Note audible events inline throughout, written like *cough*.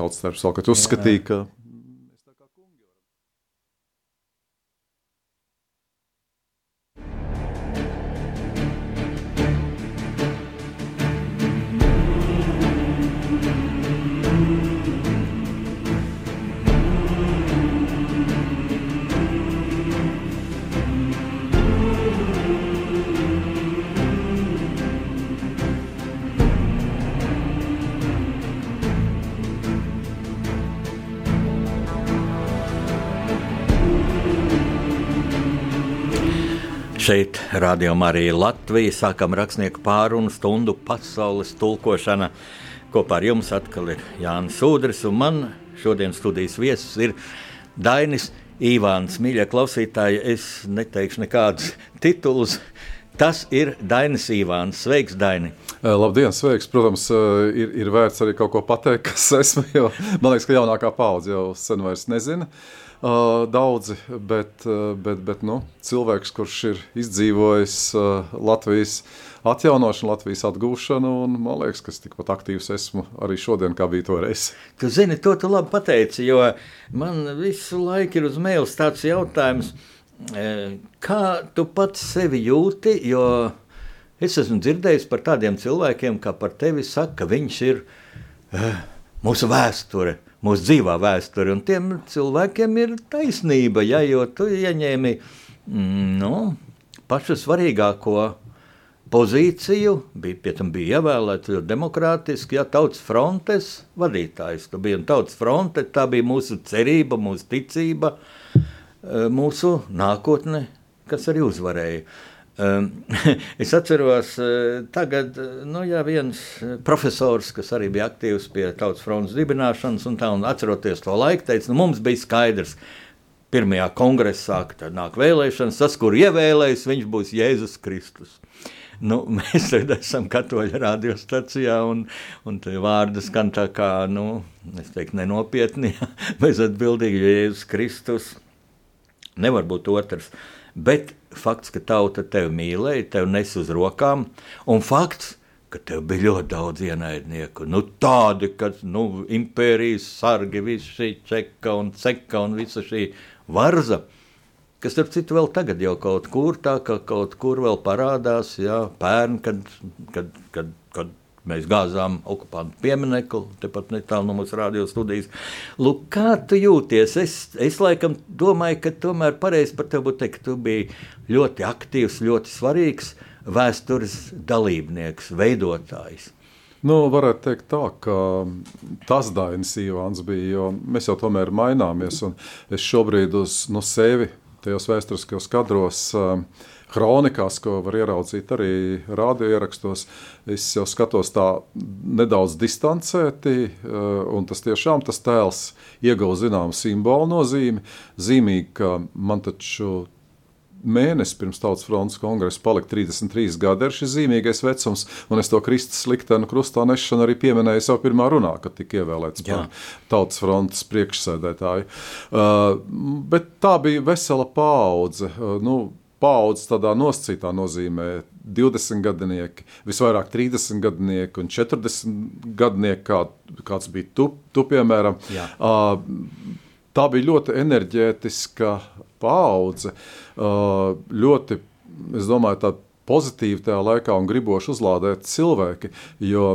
tautas darbs, vēl, kad uzskatīja, ka Šeit rādījumā arī Latvija sākam rakstnieku pārunu stundu pasaules tulkošana. Kopā ar jums atkal ir Jānis Udris, un man šodien studijas viesis ir Dainis Ivāns. Mīļie klausītāji, es neteikšu nekādus titulus. Tas ir Dainis Ivāns. Sveiks, Daini! Labdien, sveiks! Protams, ir, ir vērts arī kaut ko pateikt, kas *laughs* esmu. Jo, man liekas, ka jaunākā paudze jau sen vairs nezina. Uh, Uh, daudzi, bet, uh, bet, bet nu, cilvēks, kurš ir izdzīvojis uh, Latvijas atjaunošanu, Latvijas atgūšanu, un man liekas, ka es tikpat aktīvs esmu arī šodien, kā bija toreiz. Tu zini, to tu labi pateici, jo man visu laiku ir uz mēles tāds jautājums, kā tu pats sevi jūti, jo es esmu dzirdējis par tādiem cilvēkiem, kā par tevi saka, ka viņš ir mūsu vēsture mūsu dzīvā vēsture. Un tiem cilvēkiem ir taisnība, ja, jo tu ieņēmi mm, nu, pašu svarīgāko pozīciju, bija, pie tam bija ievēlēts demokrātiski, ja tautas frontes vadītājs. Tu biji tautas fronte, tā bija mūsu cerība, mūsu ticība, eh, mūsu nākotne, kas arī uzvarēja. Ehm, *laughs* es atceros, eh, tagad nu, jā, viens eh, profesors, kas arī bija aktīvs pie Tautas fronts dibināšanas, un, tā, un atceroties to laiku, teica, nu, mums bija skaidrs, pirmajā kongresā, ka tad nāk vēlēšanas, tas, kur ievēlēs, viņš būs Jēzus Kristus. Nu, *laughs* mēs esam katoļa radiostacijā, un, un tie vārdi skan tā kā, nu, es teiktu, nenopietni, *laughs* bez atbildīgi, jo Jēzus Kristus nevar būt otrs. Bet fakts, ka tauta tevi mīlēja, tevi nes uz rokām, un fakts, ka tev bija ļoti daudz ienaidnieku. Nu, tādi, ka nu, impērijas sargi, visi šī čeka un ceka un visa šī varza. Kas, starp citu, vēl tagad jau kaut kur tā, ka kaut kur vēl parādās, jā, pērn, kad, kad, kad, kad Mēs gāzām okupantu pieminiektu, tepat netālu no mūsu radiostudijas. Lūk, kā tu jūties? Es, es laikam domāju, ka tomēr pareizi par tevi būtu teikt, ka tu biji ļoti aktīvs, ļoti svarīgs vēstures dalībnieks, veidotājs. Nu, varētu teikt tā, ka tas Dainis Ivāns bija, jo mēs jau tomēr maināmies, es šobrīd uz nu, sevi tajos vēsturiskajos kadros uh, kronikās, ko var ieraudzīt arī radioierakstos, es jau skatos tā nedaudz distancēti, eh, un tas tiešām tas tēls ieguva zināmu simbolu nozīmi. Zīmīgi, ka man taču mēnesi pirms Tautas fronts kongresa palika 33 gadi ar šis zīmīgais vecums, un es to Kristus liktenu krustā nešanu arī pieminēju savu pirmā runā, kad tika ievēlēts Jā. par Tautas frontes priekšsēdētāju. Uh, bet tā bija vesela paudze. Uh, nu, paudzes tādā nosacītā nozīmē 20 gadnieki, visvairāk 30 gadnieki un 40 gadnieki, kā, kāds bija tu, tu piemēram. Jā. Tā bija ļoti enerģētiska paudze, ļoti, es domāju, tāda pozitīvi tajā laikā un griboši uzlādēt cilvēki. Jo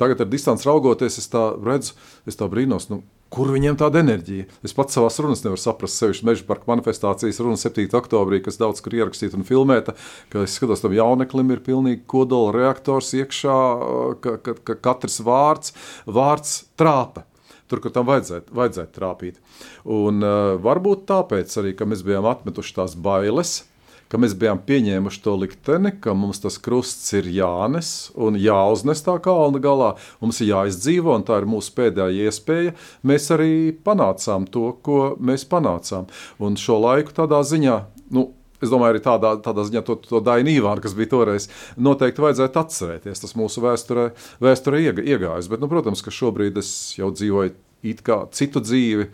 tagad, ar distanci raugoties, es tā redzu, es tā brīnos. Nu, Kur viņiem tāda enerģija? Es pats savā runā nevaru saprast, sevišķi meža parka manifestācijas runa 7. oktobrī, kas daudz kur ierakstīta un filmēta. Es skatos, tam jauneklim ir pilnīgi kodola reaktors iekšā, ka, ka, ka katrs vārds, vārds trāpa. Tur, kur tam vajadzētu, vajadzētu trāpīt. Un, uh, varbūt tāpēc arī, mēs bijām atmetuši tās bailes, ka mēs bijām pieņēmuši to likteni, ka mums tas krusts ir jānes un jāuznes tā kalna galā, mums ir jāizdzīvo, un tā ir mūsu pēdējā iespēja. Mēs arī panācām to, ko mēs panācām. Un šo laiku tādā ziņā. Nu, Es domāju, arī tādā, tādā ziņā to, to Dainu Ivānu, kas bija toreiz, noteikti vajadzētu atcerēties. Tas mūsu vēsturē, vēsturē iegājis. Bet, nu, protams, ka šobrīd es jau dzīvoju it kā citu dzīvi,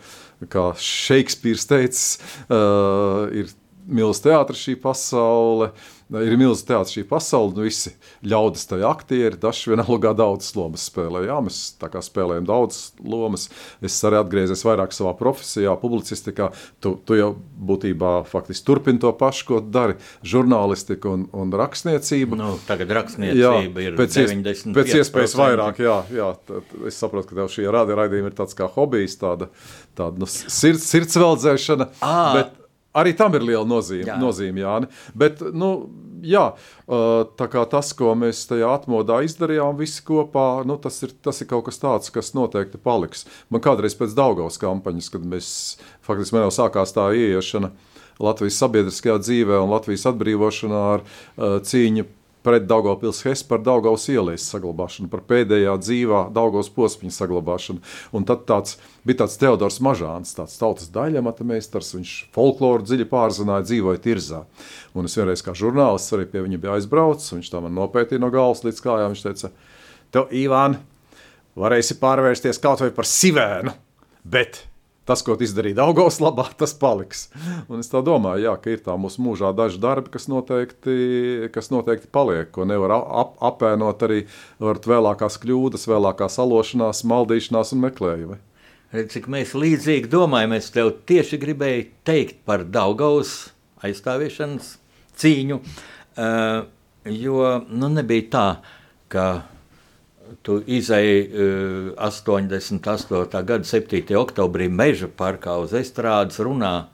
kā Šekspīrs teicis, uh, ir milzīgs teātris, šī pasaule. ir milzīgs teātris, šī pasaule, nu visi ļaudis tajā aktieri, dažs vienalga daudz lomas spēlē. Jā, mēs tā kā spēlējam daudz lomas. Es arī atgriezies vairāk savā profesijā, publicistikā. Tu, tu jau būtībā faktiski turpini to pašu, ko dari žurnālistika un, un rakstniecība. Nu, tagad rakstniecība jā, ir pēc 90. Pēc iespējas vairāk, jā, jā. Tad es saprotu, ka tev šī raidījuma ir tāds kā hobijs, tāda, tāda nu, sirds, sirdsveldzēšana. À. Bet, Arī tam ir liela nozīme, jā. nozīme Jāni. Bet, nu, jā, tā kā tas, ko mēs tajā atmodā izdarījām visi kopā, nu, tas, ir, tas ir kaut kas tāds, kas noteikti paliks. Man kādreiz pēc Daugaus kampaņas, kad mēs faktiski man jau sākās tā ieiešana Latvijas sabiedriskajā dzīvē un Latvijas atbrīvošanā ar cīņu pret Daugopils Hess par Daugavas ielas saglabāšanu, par pēdējā dzīvā Daugavas posmiņa saglabāšanu. Un tad tāds, bija tāds Teodors Mažāns, tāds tautas daļamata meistars, viņš folkloru dziļi pārzināja, dzīvoja Tirzā. Un es vienreiz kā žurnālists arī pie viņa bija aizbraucis, viņš tā man nopētīja no galvas līdz kājām, viņš teica, tev, Ivān, varēsi pārvērsties kaut vai par sivēnu, bet tas, ko izdarīja Daugos labā, tas paliks. Un es domāju, jā, ka ir tā mūsu mūžā daži darbi, kas noteikti, kas noteikti paliek, ko nevar ap, apēnot arī ar vēlākās kļūdas, vēlākās alošanās, maldīšanās un meklējumi. Cik mēs līdzīgi domājam, es tev tieši gribēju teikt par Daugavas aizstāviešanas cīņu, uh, jo nu, nebija tā, ka Tu izēji uh, 88. gada 7. oktobrī meža parkā uz estrādes runā,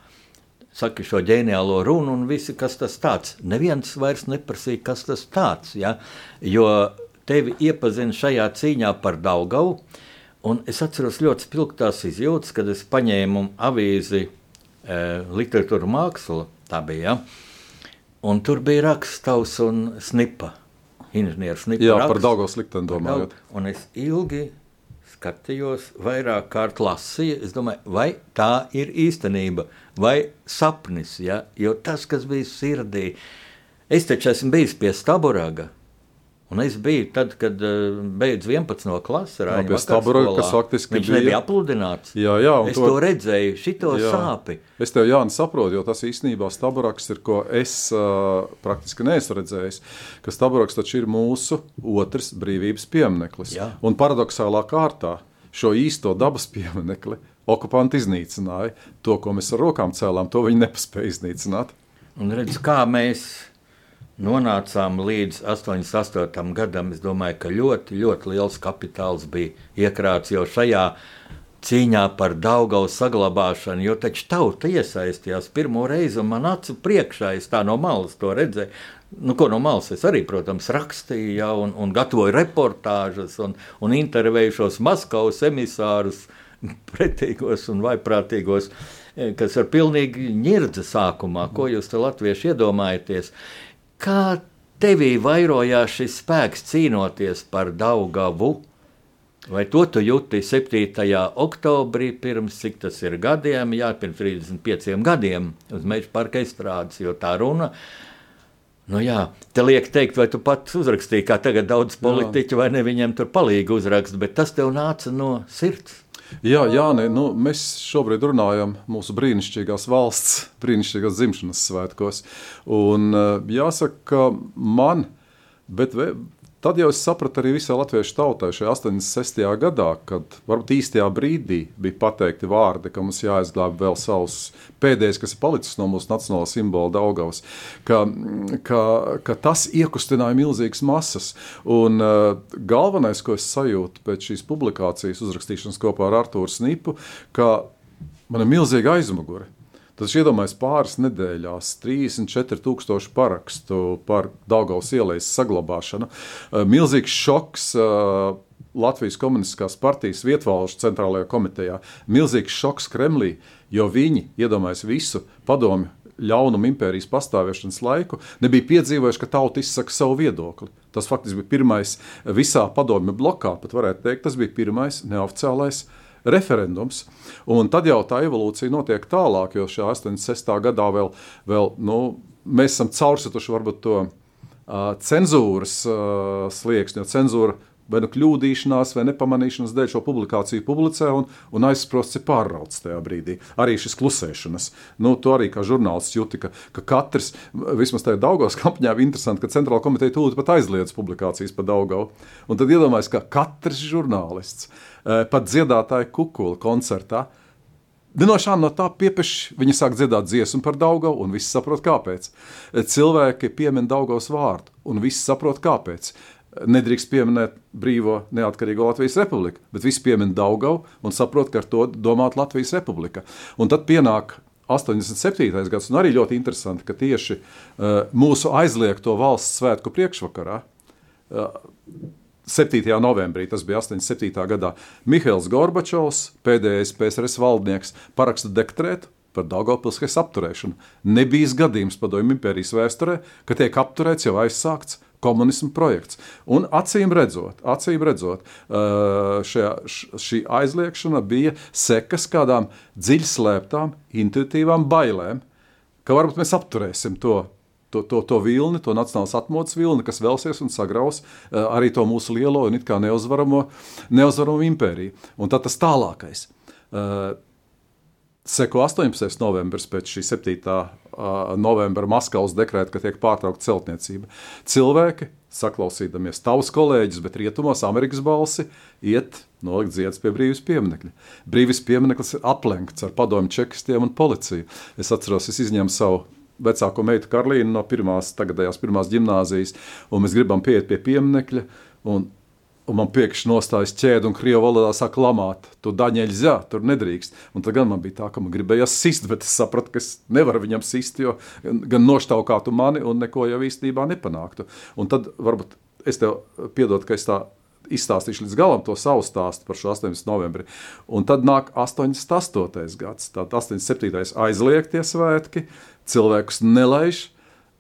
saki šo ģeniālo runu, un visi, kas tas tāds. Neviens vairs neprasīja, kas tas tāds, ja? jo tevi iepazina šajā cīņā par Daugavu, un es atceros ļoti spilgtās izjūtas, kad es paņēmu avīzi uh, literatūra māksla, tā bija, ja? un tur bija rakstavs un snipa inženieris Nikolais. Jā, par Daugos likteni domājot. Un es ilgi skatījos, vairāk kārt lasīju, es domāju, vai tā ir īstenība, vai sapnis, ja? jo tas, kas bija sirdī, es taču esmu bijis pie Staburaga, Un es biju tad, kad beidzu 11. klasi. Jā, pie Stabura, kas faktiski Viņš bija. nebija apludināts. Jā, jā. Es to, to redzēju, šito jā. sāpi. Es tev, Jānis, saprotu, jo tas īstenībā Staburaks ir, ko es uh, praktiski neesmu redzējis, ka Staburaks taču ir mūsu otrs brīvības piemineklis. Jā. Un paradoxālā kārtā šo īsto dabas pieminekli okupanti iznīcināja. To, ko mēs ar rokām cēlām, to viņi nepaspēja iznīcināt. Un redz, kā mēs nonācām līdz 88. gadam, es domāju, ka ļoti, ļoti liels kapitāls bija iekrāts jau šajā cīņā par Daugavu saglabāšanu, jo taču tauta iesaistījās pirmo reizi, un man acu priekšā es tā no malas to redzēju. Nu, ko no malas es arī, protams, rakstīju, ja, un, un gatavoju reportāžas, un, un intervēju šos Maskavas emisārus, pretīgos un vaiprātīgos, kas ar pilnīgi ņirdza sākumā, ko jūs te latvieši iedomājaties. Kā tevī vairojās šis spēks cīnoties par Daugavu? Vai to tu jūti 7. oktobrī, pirms cik tas ir gadiem, jā, pirms 35 gadiem uz Meža parka estrādes, jo tā runa. Nu jā, te liek teikt, vai tu pats uzrakstīji, kā tagad daudz politiķu, vai ne viņiem tur palīgi uzrakst, bet tas tev nāca no sirds. Jā, Jāni, nu, mēs šobrīd runājam mūsu brīnišķīgās valsts, brīnišķīgās dzimšanas svētkos. Un jāsaka, ka man, bet Tad jau es sapratu arī visai latviešu tautai šajā 86. gadā, kad varbūt īstajā brīdī bija pateikti vārdi, ka mums jāizglāb vēl savs pēdējais, kas ir palicis no mūsu nacionālā simbola Daugavas, ka, ka, ka tas iekustināja milzīgas masas. Un uh, galvenais, ko es sajūtu pēc šīs publikācijas uzrakstīšanas kopā ar Artūru Snipu, ka man ir milzīga aizmugure. Tas iedomājas pāris nedēļās 34,000 parakstu par Daugaus ielas saglabāšanu. Eh, milzīgs šoks. Eh, Latvijas Komunistiskās partijas vietvalstu centrālajā komitejā. Milzīgs šoks Kremlī, jo viņi iedomājas visu padomju ļaunumu impērijas pastāvēšanas laiku, nebija piedzīvojuši, ka tauta izsaka savu viedokli. Tas faktiski bija pirmais visā padomju blokā, pat varētu teikt, tas bija pirmais neoficiālais uh, referendums. Un tad jau tā evolūcija notiek tālāk, jo šajā 86. gadā vēl, vēl nu, mēs esam caursutuši varbūt to uh, cenzūras uh, slieksni, jo cenzūra vai nu kļūdīšanās, vai nepamanīšanas dēļ šo publikāciju publicē, un, un aizsprosts ir pārrauts tajā brīdī. Arī šis klusēšanas. Nu, to arī kā žurnālists jūti, ka, ka katrs, vismaz tajā Daugavas kampaņā, ir interesanti, ka centrāla komiteja tūlīt pat aizliedz publikācijas par Daugavu. Un tad iedomājas, ka katrs žurnālists, pat dziedātāja kukula koncertā, Dinošā no tā piepieši viņi sāk dziedāt dziesmu par Daugavu, un visi saprot, kāpēc. Cilvēki piemin Daugavas vārdu, un visi saprot, kāpēc. Nedrīkst pieminēt brīvo neatkarīgo Latvijas republiku, bet visi piemin Daugavu un saprot, ka ar to domāt Latvijas republika. Un tad pienāk 87. gads, un arī ļoti interesanti, ka tieši uh, mūsu aizliegto valsts svētku priekšvakarā uh, 7. novembrī, tas bija 87. gadā, Mihails Gorbačovs, pēdējais PSRS valdnieks, paraksta dekretu par Daugopilskas apturēšanu. Nebija gadījums padomju impērijas vēsturē, ka tiek apturēts jau aizsākts komunismu projekts. Un acīm redzot, acīm redzot šajā, šī aizliekšana bija sekas kādām dziļslēptām, intuitīvām bailēm, ka varbūt mēs apturēsim to to, to, to vilni, to nacionālās atmodas vilni, kas vēlsies un sagraus uh, arī to mūsu lielo un it kā neuzvaramo, neuzvaramo impēriju. Un tad tas tālākais. Uh, Seko 18. novembris pēc šī 7. Uh, novembra Maskavas dekrēta, ka tiek pārtraukta celtniecība. Cilvēki, saklausīdamies tavus kolēģus, bet rietumos Amerikas balsi, iet nolikt ziedus pie brīvības pieminiekļa. Brīvības piemineklis ir aplenkts ar padomu čekistiem un policiju. Es atceros, es izņēmu savu vecāko meitu Karlīnu no pirmās, tagadējās pirmās gimnāzijas, un mēs gribam pieiet pie pieminiekļa. Un, un man pēkšņi nostājas ķēde un krievu valodā saka, lamāt, tu daņeļ zā, tur nedrīkst. Un tad gan man bija tā, ka man gribējās sist, bet es sapratu, ka es nevaru viņam sist, jo gan noštaukātu mani un neko jau īstenībā nepanāktu. Un tad varbūt es tev piedod, ka es tā izstāstīšu līdz galam to savu stāstu par šo 18. novembri. Un tad nāk 88. gads, tātad 87. aizliegtie svētki, cilvēkus nelaiž.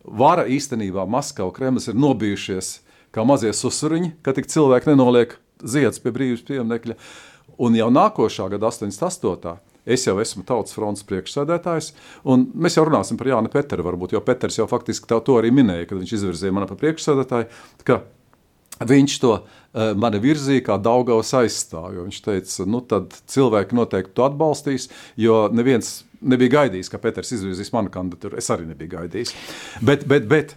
Vara īstenībā Maskava, Kremlis ir nobijušies kā mazie susuriņi, ka tik cilvēki nenoliek ziedus pie brīvības pieminiekļa. Un jau nākošā gada 88. Es jau esmu tautas fronts priekšsēdētājs, un mēs jau runāsim par Jānu Peteru, varbūt, jo Peters jau faktiski to arī minēja, kad viņš izvirzīja mani par priekšsēdētāju, ka viņš to uh, mani virzīja kā Daugavas aizstāvju. Viņš teica, nu tad cilvēki noteikti to atbalstīs, jo neviens nebija gaidījis, ka Peters izvirzīs manu kandidatūru. Es arī nebiju gaidījis. Bet, bet, bet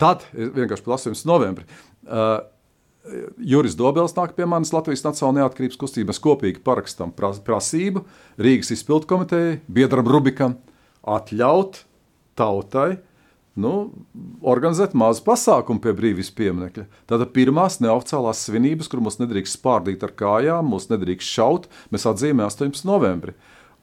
tad, vienkārši par 8. novembri, uh, Juris Dobels nāk pie manis Latvijas Nacionālajā neatkarības kustības kopīgi parakstām prasību Rīgas izpildu komitejai, biedram Rubikam atļaut tautai nu, organizēt mazu pasākumu pie brīvības pieminiekļa. Tātad pirmās neoficiālās svinības, kur mums nedrīkst spārdīt ar kājām, mums nedrīkst šaut, mēs atzīmējam 18. novembrī.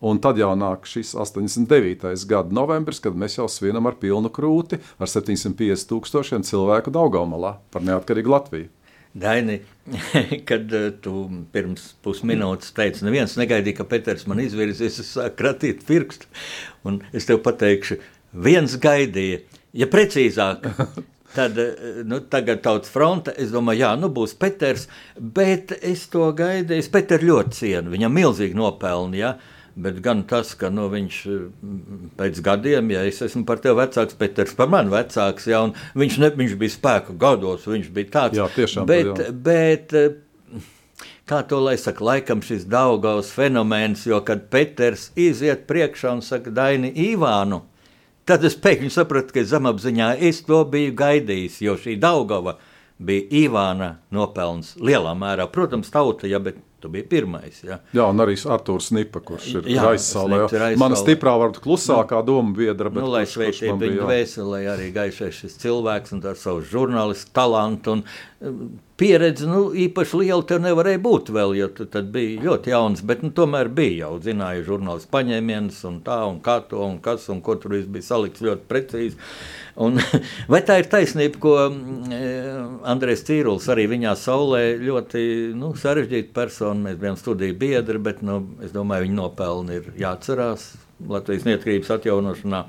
Un tad jau nāk šis 89. gada novembris, kad mēs jau svinam ar pilnu krūti, ar 750 tūkstošiem cilvēku Daugamalā par neatkarīgu Latviju. Daini, *laughs* kad eh, tu pirms pusminūtes teici, neviens negaidīja, ka Peters man izvirzīs, es sāku kratīt pirkstu. Un es tev pateikšu, viens gaidīja, ja precīzāk, *laughs* Tad, eh, nu, tagad tautas fronte, es domāju, jā, nu būs Peters, bet es to gaidīju. Es Peteru ļoti cienu, viņam milzīgi nopelni. Ja? Bet gan tas, ka nu, viņš mm, pēc gadiem, ja es esmu par tevi vecāks, Pēters par mani vecāks, ja, viņš, ne, viņš bija spēka gados, viņš bija tāds. Jā, tiešām. Bet, jā. bet kā to lai saka, laikam šis Daugaus fenomens, jo kad Pēters iziet priekšā un saka Daini Ivānu, tad es pēkšņi sapratu, ka zemapziņā es to biju gaidījis, jo šī Daugava bija Ivāna nopelns lielā mērā. Protams, tauta, ja, bet Tu biji pirmais. Ja? Jā, un arī Arthurs Nipa, kurš ir aizsālē. Mana stiprā, varbūt klusākā nu, doma biedra. Nu, lai sveitītu viņu dvēseli, arī gaišais šis cilvēks un ar savu žurnālistu talantu un pieredzi, nu, īpaši liela tev nevarēja būt vēl, jo tu tad biji ļoti jauns, bet nu, tomēr bija jau, zināja žurnālistu paņēmienus un tā, un kā to, un kas, un ko tur viss bija salikts ļoti precīzi. Un, *laughs* vai tā ir taisnība, ko mm, Andrēs Cīrulis arī viņā saulē ļoti nu, sarežģīta persona. Mēs bijām studiju biedri, bet nu, es domāju, viņa nopelni ir jāatcerās. Latvijas neatkarības atjaunošanā.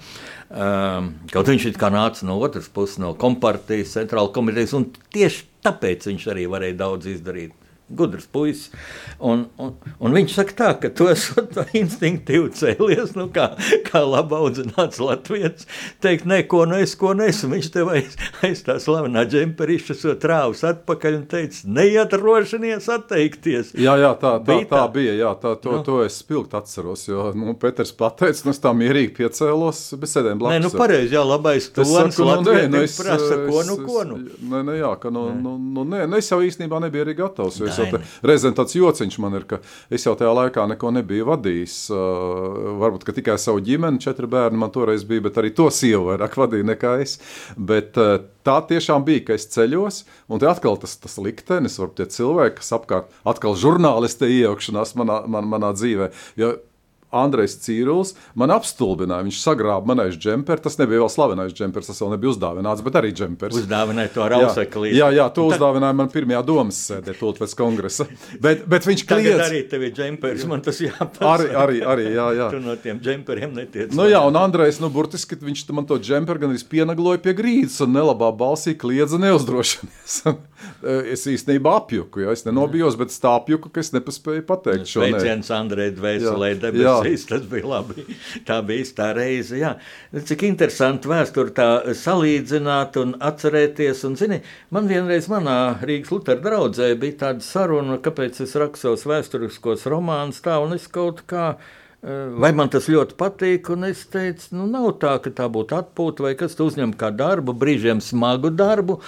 Um, kaut viņš kā nāca no otras puses, no kompartijas, centrāla komitejas, tieši tāpēc viņš arī varēja daudz izdarīt. Gudrs puisis. Un, un, un viņš saka, tā, ka tu esi instinktīvi cēlies, nu, kā, kā labi audzināts latviečs. Teikt, nē, ko nu es, ko nesu. Viņš tev aiz, aiz tā slavenā džemperiša so trāvus atpakaļ un teica, neiedrošinies atteikties. Jā, jā, tā, tā, bija, tā bija. Jā, tā, to, nu. to es spilgt atceros, jo nu, Peters pateica, nu, es tā mierīgi piecēlos, bet sēdēm blakus. Nē, nu, pareizi, jā, labais tons, saku, nu, nē, nu, es, prasa, ko nu, ko nu. Nē, nē, jā, ka, nu, nu, nu, nē, nu, es jau īstenībā nebiju arī gatavs, jo te, reizēm tāds jociņš man ir, ka es jau tajā laikā neko nebiju vadījis. Uh, varbūt tikai savu ģimeni, četri bērni man toreiz bija, bet arī to sievu vairāk vadīja nekā es. Bet uh, tā tiešām bija, ka es ceļos, un te atkal tas, tas liktenis, varbūt tie cilvēki, kas apkārt, atkal žurnālisti iejaukšanās manā, man, manā dzīvē. Jo Andrejs Cīrulis man apstulbināja. Viņš sagrāba manais džemperi. Tas nebija vēl slavenais džempers, tas vēl nebija uzdāvināts, bet arī džempers. Uzdāvināja to rausekli. Jā, jā, to uzdāvināja man pirmajā domas sēdē, tūlīt pēc kongresa. Bet, bet viņš kliedz. Tagad arī tev ir džempers, man tas jāpasaka. Arī, arī, arī, jā, jā. Tu no tiem džemperiem netiec. Nu jā, un Andrejs, nu, burtiski viņš man to džemperu gan pienagloja pie grīdas un nelabā balsī kliedza neuzdrošinies. *laughs* es īstenībā apjuku, jo es nenobijos, bet tā apjuku, ka es nepaspēju pateikt šo. Sveiciens Andrejai dvēselē debesīs, tas bija labi. Tā bija tā reize, jā. Cik interesanti vēsturi tā salīdzināt un atcerēties. Un, zini, man vienreiz manā Rīgas Lutera draudzē bija tāda saruna, kāpēc es rakstu savus vēsturiskos romānus tā, un es kaut kā Vai man tas ļoti patīk, un es teicu, nu, nav tā, ka tā būtu atpūta vai kas tu uzņem kā darbu, brīžiem smagu darbu,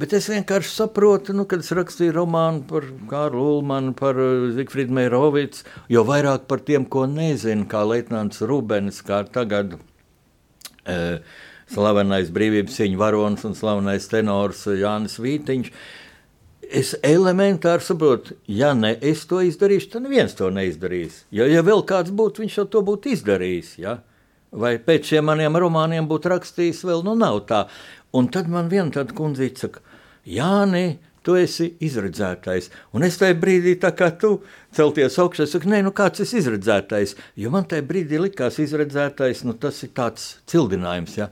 bet es vienkārši saprotu, nu, kad es rakstīju romānu par Kārlu Ulmanu, par Zigfrīdu Meirovicu, jo vairāk par tiem, ko nezinu, kā Leitnants Rubens, kā tagad. Uh, slavenais brīvības cīņu varonis un slavenais tenors Jānis Vītiņš. Uh, Es elementāri saprotu, ja ne es to izdarīšu, tad neviens to neizdarīs. Jo, ja vēl kāds būtu, viņš jau to būtu izdarījis. Ja? Vai pēc šiem maniem romāniem būtu rakstījis, vēl nu nav tā. Un tad man viena tāda kundzīte saka, Jāni, tu esi izredzētais. Un es tajā brīdī, kā tu celties augšā, saku, nē, nu kāds ir izredzētais? Jo man tajā brīdī likās izredzētais, nu tas ir tāds cildinājums. Ja?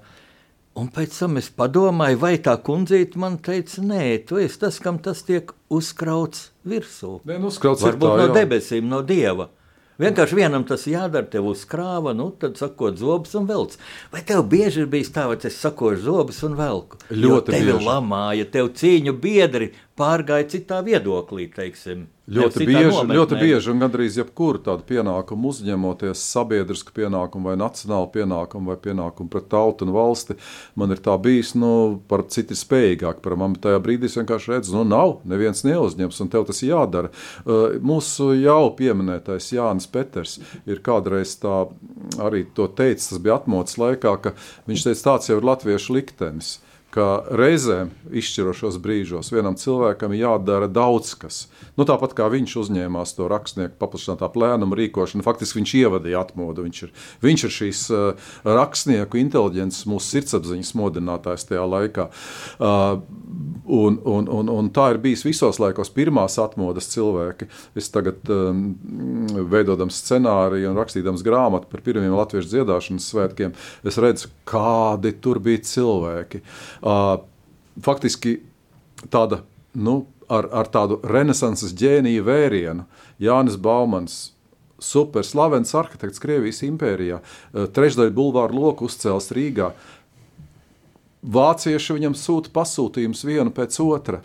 Un pēc tam es padomāju, vai tā kundzīte man teica, nē, tu esi tas, kam tas tiek uzkrauts virsū. Nē, nu, uzkrauts Varbūt tā, no debesīm, no dieva. Vienkārši vienam tas jādara, tev uzkrāva, nu, tad sakot zobus un velc. Vai tev bieži ir bijis tā, ka es sakošu zobus un velku? Ļoti jo tevi bieži. lamāja, tev cīņu biedri pārgāja citā viedoklī, teiksim. Ļoti bieži, nometnē. ļoti bieži, un gandrīz jebkuru tādu pienākumu uzņemoties, sabiedrisku pienākumu vai nacionālu pienākumu vai pienākumu pret tautu un valsti, man ir tā bijis, nu, par citi spējīgāk par mani. Tajā brīdī es vienkārši redzu, nu, nav, neviens neuzņems, un tev tas jādara. Uh, mūsu jau pieminētais Jānis Peters ir kādreiz tā arī to teicis, tas bija atmodas laikā, ka viņš teica, tāds jau ir latviešu liktenis ka reizēm izšķirošos brīžos vienam cilvēkam jādara daudz kas. Nu, tāpat kā viņš uzņēmās to rakstnieku paplašinātā plēnuma rīkošanu, faktiski viņš ievadīja atmodu. Viņš ir, viņš ir šīs uh, rakstnieku inteliģences, mūsu sirdsapziņas modinātājs tajā laikā. Uh, un, un, un, un tā ir bijis visos laikos pirmās atmodas cilvēki. Es tagad um, veidojams scenāriju un rakstīdams grāmatu par pirmiem latviešu dziedāšanas svētkiem, es redzu, kādi tur bija cilvēki. Uh, faktiski tāda, nu, ar, ar tādu renesanses ģēniju vērienu. Jānis Baumans, superslavens arhitekts Krievijas impērijā, uh, trešdaļa bulvāra loku uzcēls Rīgā. Vācieši viņam sūta pasūtījumus vienu pēc otra.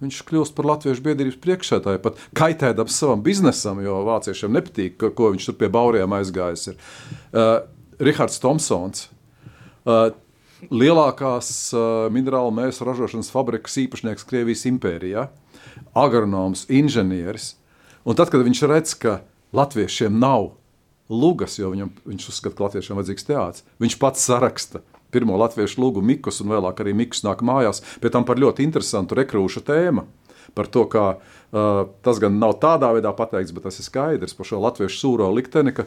Viņš kļūst par Latviešu biedrības priekšsēdētāju, pat kaitēdams savam biznesam, jo vāciešiem nepatīk, ko viņš tur pie bauriem aizgājis. Ir. Uh, Rihards Thompsons. Uh, lielākās uh, minerālu mēslu ražošanas fabrikas īpašnieks Krievijas impērijā, agronoms, inženieris. Un tad, kad viņš redz, ka latviešiem nav lugas, jo viņam, viņš uzskata, ka latviešiem vajadzīgs teātris, viņš pats saraksta pirmo latviešu lūgu Mikus, un vēlāk arī Mikus nāk mājās, pie tam par ļoti interesantu rekrūšu tēmu par to, kā uh, tas gan nav tādā veidā pateikts, bet tas ir skaidrs par šo latviešu sūro likteni, ka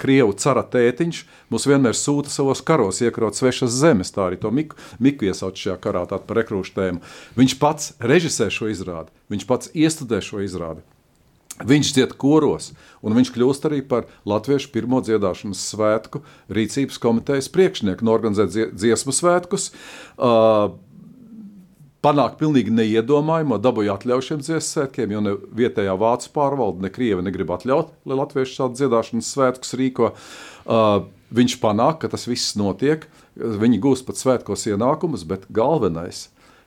Krievu cara tētiņš mūs vienmēr sūta savos karos, iekrot svešas zemes. Tā arī to Miku, Miku iesauc šajā karā par rekrūšu tēmu. Viņš pats režisē šo izrādi, viņš pats iestudē šo izrādi. Viņš dzied koros, un viņš kļūst arī par Latviešu pirmo dziedāšanas svētku rīcības komitejas priekšnieku, norganizēt dziesmu svētkus. Uh, panākt pilnīgi neiedomājamo, dabūja atļauju šiem dziesmu svētkiem, jo ne vietējā vācu pārvalde, ne krievi negrib atļaut, lai latvieši šādu dziedāšanas svētkus rīko. Uh, viņš panāk, ka tas viss notiek, viņi gūst pat svētkos ienākumus, bet galvenais,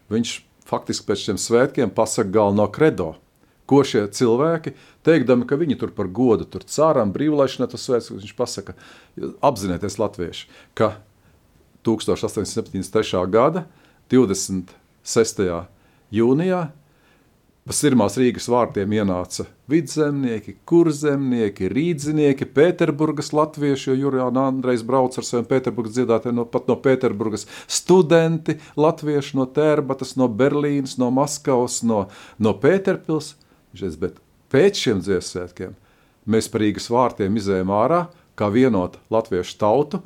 viņš faktiski pēc šiem svētkiem pasaka galveno kredo. Ko šie cilvēki, teikdami, ka viņi tur par godu, tur cārām, brīvlaišanai tas svēts, viņš pasaka, apzinieties latvieši, ka 1873. gada 20. 6. jūnijā pa Sirmās Rīgas vārtiem ienāca vidzemnieki, kurzemnieki, rīdzinieki, Pēterburgas latvieši, jo Jurijāna Andrejs brauc ar saviem Pēterburgas dziedātājiem, no, pat no Pēterburgas studenti, latvieši no Tērbatas, no Berlīnas, no Maskavas, no, no Pēterpils. Bet pēc šiem dziesmētkiem mēs par Rīgas vārtiem izējām ārā kā vienota latviešu tautu,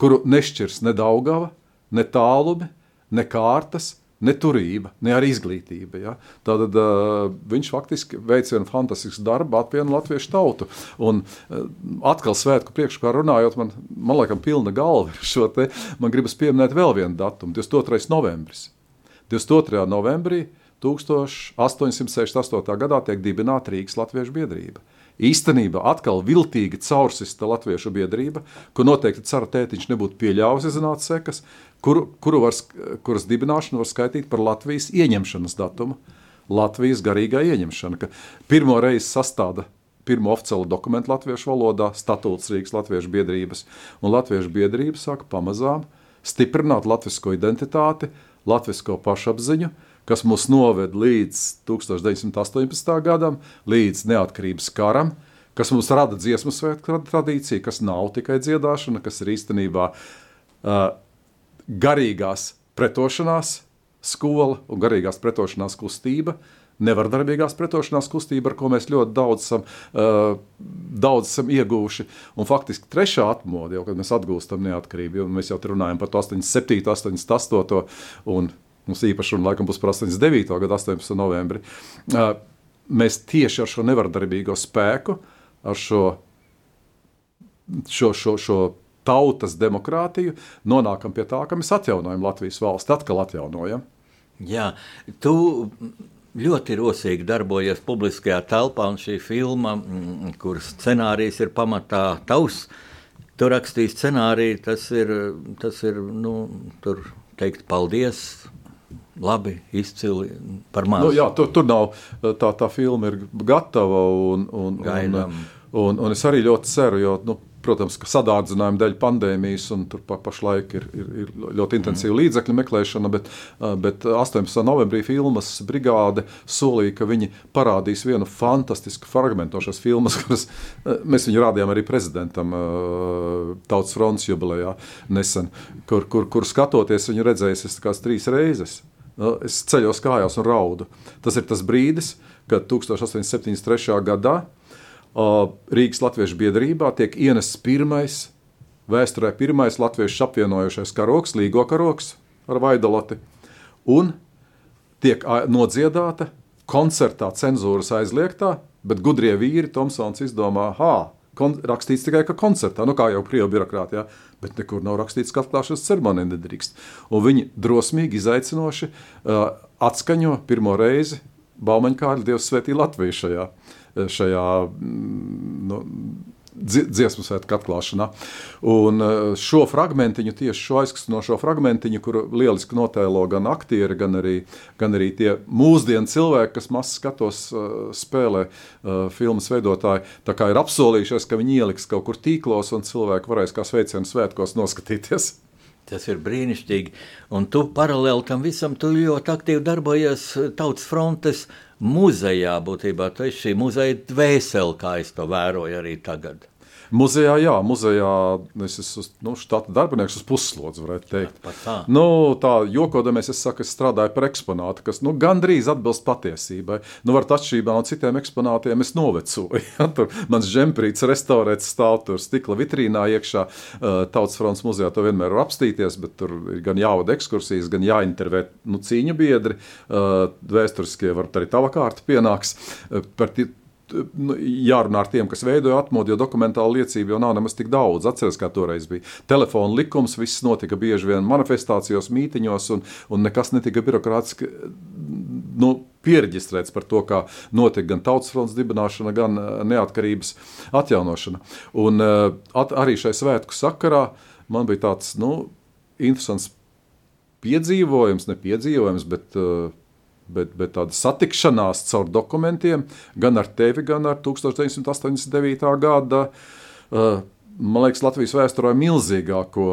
kuru nešķirs ne Daugava, ne tālumi, ne kārtas, ne turība, ne arī izglītība. Ja? Tad uh, viņš faktiski veic vienu fantastisku darbu, apvieno latviešu tautu. Un uh, atkal svētku priekšā runājot, man, man liekas, pilna galva ir šo te. Man gribas pieminēt vēl vienu datumu, 22. novembris. 22. novembrī 1868. gadā tiek dibināta Rīgas Latviešu biedrība. Īstenībā atkal viltīgi caursista latviešu biedrība, ko noteikti cara tētiņš nebūtu pieļāvis izzināt sekas, kuru, kuru var, kuras dibināšanu var skaitīt par Latvijas ieņemšanas datumu. Latvijas garīgā ieņemšana, ka pirmo reizi sastāda pirmo oficiālu dokumentu latviešu valodā, statūts Rīgas Latviešu biedrības, un Latviešu biedrība sāka pamazām stiprināt latvisko identitāti, latvisko pašapziņu, kas mūs noved līdz 1918. gadam, līdz neatkarības karam, kas mums rada dziesmu svētku tradīciju, kas nav tikai dziedāšana, kas ir īstenībā uh, garīgās pretošanās skola un garīgās pretošanās kustība. Nevardarbīgās pretošanās kustība, ar ko mēs ļoti daudz esam, uh, daudz esam ieguvuši. Un faktiski trešā atmodu, jau kad mēs atgūstam neatkarību, jo mēs jau runājam par 87, 88 un Mums īpaši runa laikam būs par 89. gada 18. novembri. Mēs tieši ar šo nevardarbīgo spēku, ar šo, šo, šo, šo tautas demokrātiju nonākam pie tā, ka mēs atjaunojam Latvijas valsti, atkal atjaunojam. Jā, tu ļoti rosīgi darbojies publiskajā telpā, un šī filma, mm, kuras scenārijs ir pamatā tavs, tu rakstīji scenāriju, tas ir, tas ir nu, tur teikt paldies labi, izcili par mazu. Nu, jā, tur, tur nav tā, tā filma ir gatava. Un, un, Gaidām. un, un, un es arī ļoti ceru, jo, nu, protams, ka sadārdzinājuma dēļ pandēmijas un tur pa, pašlaik ir, ir, ir ļoti intensīva mm. līdzekļu meklēšana, bet, bet 18. novembrī filmas brigāde solīja, ka viņi parādīs vienu fantastisku fragment no šīs filmas, *laughs* kuras mēs viņu rādījām arī prezidentam Tautas fronts jubilejā nesen, kur, kur, kur skatoties viņu redzējis es trīs reizes. Nu, es ceļos kājās un raudu. Tas ir tas brīdis, kad 1873. gadā Rīgas Latviešu biedrībā tiek ienests pirmais, vēsturē pirmais latviešu apvienojošais karoks, līgo karoks ar vaidaloti, un tiek nodziedāta koncertā cenzūras aizliegtā, bet gudrie vīri Tomsons izdomā, ha, rakstīts tikai ka koncertā, nu kā jau krievu birokrātijā. Ja? Bet nekur nav rakstīts, ka atklāšanas ceremonija nedrīkst. Un viņi drosmīgi, izaicinoši uh, atskaņo pirmo reizi Baumaņa Kārļa Dievs svētī Latviju šajā, šajā mm, nu, dziesmu svētku atklāšanā. Un e, šo fragmentiņu, tieši šo aizkustinošo fragmentiņu, kuru lieliski notēlo gan aktieri, gan arī, gan arī tie mūsdienu cilvēki, kas maz skatos e, spēlē e, filmas veidotāji, tā kā ir apsolījušies, ka viņi ieliks kaut kur tīklos un cilvēki varēs kā sveicienu svētkos noskatīties. Tas ir brīnišķīgi. Un tu paralēli tam visam, ļoti aktīvi darbojies Tautas frontes muzejā. Būtībā tu esi šī muzeja dvēsele, kā es to vēroju arī tagad. Muzejā, jā, muzejā es esmu nu, štata darbinieks uz puslodzi, varētu teikt. Jā, tā. Nu, tā jokodamies, es saku, es strādāju par eksponātu, kas nu, gandrīz atbilst patiesībai. Nu, var atšķirībā no citiem eksponātiem es novecoju. *laughs* Ja? Tur mans žemprīts restaurēts stāv tur stikla vitrīnā iekšā. Tautas fronts muzejā to vienmēr var apstīties, bet tur ir gan jāvada ekskursijas, gan jāintervē nu, cīņu biedri. Vēsturiskie varbūt arī tava kārta pienāks. Par jārunā ar tiem, kas veidoja atmodu, jo dokumentāla liecība jau nav nemaz tik daudz. Atcerieties, kā toreiz bija. Telefona likums, viss notika bieži vien manifestācijos, mītiņos, un, un nekas netika birokrātiski nu, pierģistrēts par to, kā notika gan tautas fronts dibināšana, gan eh, neatkarības atjaunošana. Un eh, at, arī šai svētku sakarā man bija tāds nu, interesants piedzīvojums, ne piedzīvojums, bet uh, bet, bet tāda satikšanās caur dokumentiem, gan ar tevi, gan ar 1989. gada. Uh, man liekas, Latvijas vēsturē milzīgāko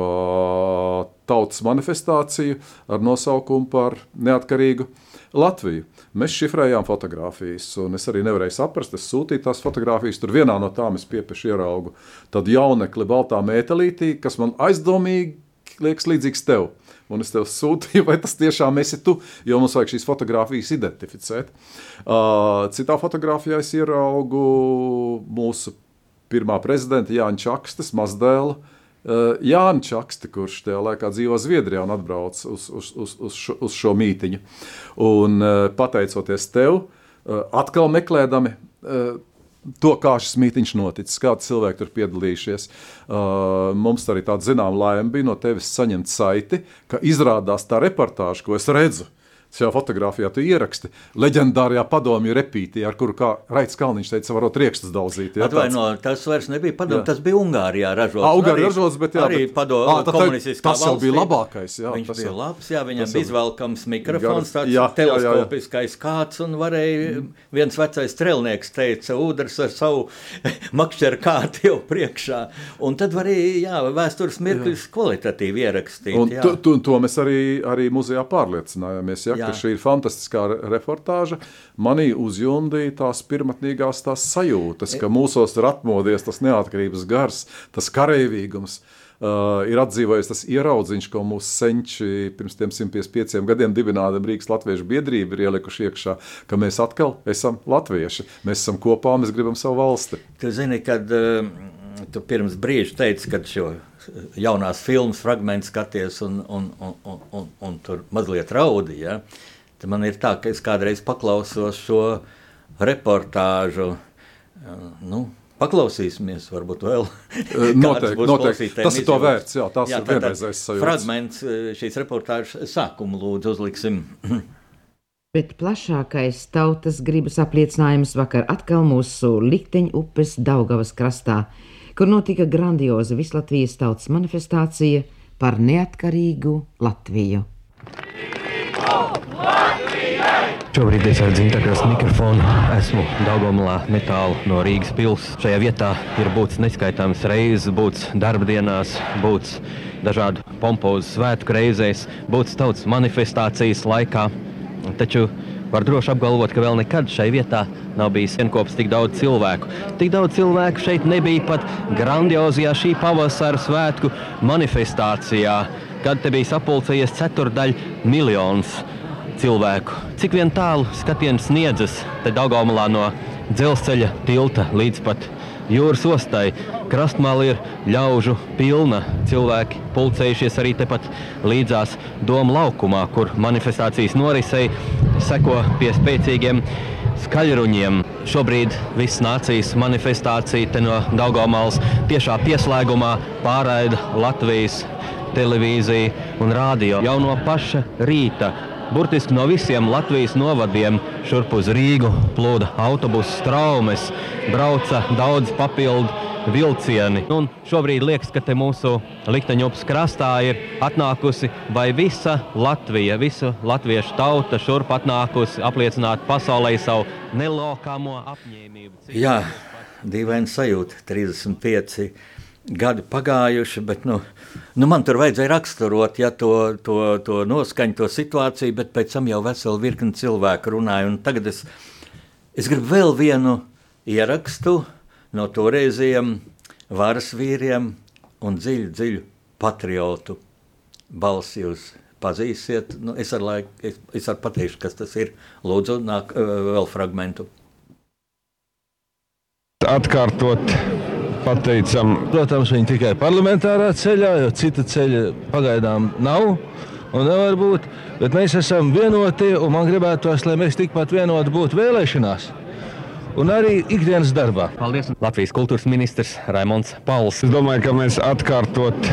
tautas manifestāciju ar nosaukumu par neatkarīgu Latviju. Mēs šifrējām fotogrāfijas, un es arī nevarēju saprast, es sūtīju tās fotogrāfijas. Tur vienā no tām es piepieši ieraugu tādu jaunekli baltā mētelītī, kas man aizdomīgi liekas līdzīgs tev un es tev sūtīju, *laughs* vai tas tiešām esi tu, jo mums vajag šīs fotogrāfijas identificēt. Uh, citā fotografijā es ieraugu mūsu pirmā prezidenta Jāņa Čakstas mazdēlu. Uh, Jānis Čakste, kurš tajā laikā dzīvo Zviedrijā un atbrauc uz, uz, uz, uz, šo, uz šo mītiņu. Un, uh, pateicoties tev, uh, atkal meklējami to, kā šis mītīņš noticis, kādi cilvēki tur piedalījušies. Uh, mums arī tāda zināmā laime bija no tevis saņemt saiti, ka izrādās tā reportāža, ko es redzu. Uh, Šajā fotografijā tu ieraksti leģendārajā padomju repītī, ar kuru kā Raits Kalniņš teica, varot riekstus daudzīt. Jā, Atvaino, tas vairs nebija padomju, tas bija Ungārijā ražots. Ah, Ungārijā ražots, bet jā, arī padomju komunistiskā tas jau bija labākais. Jā, Viņš bija jau, labs, jā, viņam bija izvelkams mikrofons, tāds jā, teleskopiskais kāds, un varēja, mm. viens vecais strelnieks teica, ūdens ar savu *laughs* makšķeru kāti jau priekšā, un tad varēja, jā, vēstures mirkļus kvalitatīvi ierakstīt. Un to, to, to mēs arī, arī muzejā pārliecinājāmies, ja, Jā. Ka šī ir fantastiskā reportāža, manī uzjundīja tās pirmotnīgās tās sajūtas, ka mūsos ir atmodies tas neatkarības gars, tas kareivīgums. Uh, ir atdzīvojis tas ieraudziņš, ko mūsu senči pirms 155 gadiem dibinājām Rīgas Latviešu biedrību, ir ielikuši iekšā, ka mēs atkal esam latvieši. Mēs esam kopā, mēs gribam savu valsti. Tu zini, kad uh, tu pirms brīža teici, ka šo jaunās filmas fragment skaties un, un, un, un, un, un tur mazliet raudi. Ja? Tad man ir tā, ka es kādreiz paklausos šo reportāžu. Nu, Paklausīsimies, varbūt vēl. noteikti, noteikti. Tas ir to vērts. Jā, tas jā, ir vienreizējs sajūta. Fragments šīs reportāžas sākumu lūdzu uzliksim. *clears throat* Bet plašākais tautas gribas apliecinājums vakar atkal mūsu likteņu upes Daugavas krastā kur notika grandioza Vislatvijas tautas manifestācija par neatkarīgu Latviju. Šobrīd es ar dzimtakas mikrofonu esmu Daugomlā metālu no Rīgas pils. Šajā vietā ir būts neskaitāms reizes, būts darba dienās, būts dažādu pompozu svētku reizēs, būts tautas manifestācijas laikā. Taču Var droši apgalvot, ka vēl nekad šai vietā nav bijis vienopats tik daudz cilvēku. Tik daudz cilvēku šeit nebija pat grandiozajā šī pavasara svētku manifestācijā, kad te bija sapulcējies ceturdaļa miljons cilvēku. Cik vien tālu skatiens sniedzas te Daugaumlā no dzelzceļa tilta līdz pat jūras ostai. Krastmāla ir ļaužu pilna. Cilvēki pulcējušies arī tepat līdzās Doma laukumā, kur manifestācijas norisei seko pie spēcīgiem skaļruņiem. Šobrīd viss nācijas manifestācija no Daugomāls tiešā pieslēgumā pārraida Latvijas televīzija un rādio jau no paša rīta Burtiski no visiem Latvijas novadiem šurp uz Rīgu plūda autobusu traumas, brauca daudz papildu vilcieni. Un šobrīd liekas, ka te mūsu likteņupas krastā ir atnākusi vai visa Latvija, visa latviešu tauta šurp atnākusi apliecināt pasaulē savu nelokāmo apņēmību. Cik Jā, dīvaini sajūta, 35 gadi pagājuši, bet nu, nu man tur vajadzēja raksturot ja, to, to, to noskaņu, to situāciju, bet pēc tam jau vesela virkni cilvēku runāja. Tagad es, es gribu vēl vienu ierakstu no toreizējiem varas vīriem un dziļu, dziļu patriotu balsi jūs pazīsiet. Nu, es ar laiku, es, es ar pateikšu, kas tas ir. Lūdzu, nāk vēl fragmentu. Atkārtot pateicam. Protams, viņi tikai parlamentārā ceļā, jo cita ceļa pagaidām nav un nevar būt. Bet mēs esam vienoti, un man gribētos, lai mēs tikpat vienoti būtu vēlēšanās. Un arī ikdienas darbā. Paldies! Latvijas kultūras ministrs Raimons Pauls. Es domāju, ka mēs atkārtot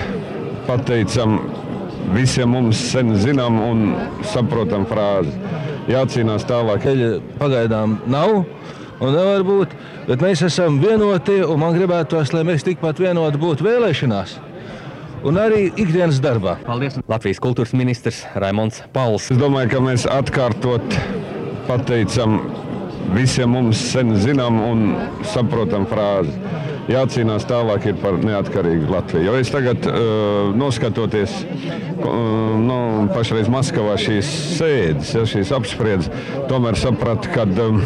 pateicam visiem mums sen zinām un saprotam frāzi. Jācīnās tālāk. Eļa pagaidām nav un nevar būt, bet mēs esam vienoti un man gribētos, lai mēs tikpat vienoti būtu vēlēšanās. Un arī ikdienas darbā. Paldies! Latvijas kultūras ministrs Raimons Pauls. Es domāju, ka mēs atkārtot pateicam visiem mums sen zinām un saprotam frāzi. Jācīnās tālāk par neatkarīgu Latviju. Jo es tagad, uh, noskatoties, uh, nu, pašreiz Maskavā šīs sēdes, ja, šīs apspriedes, tomēr sapratu, ka um,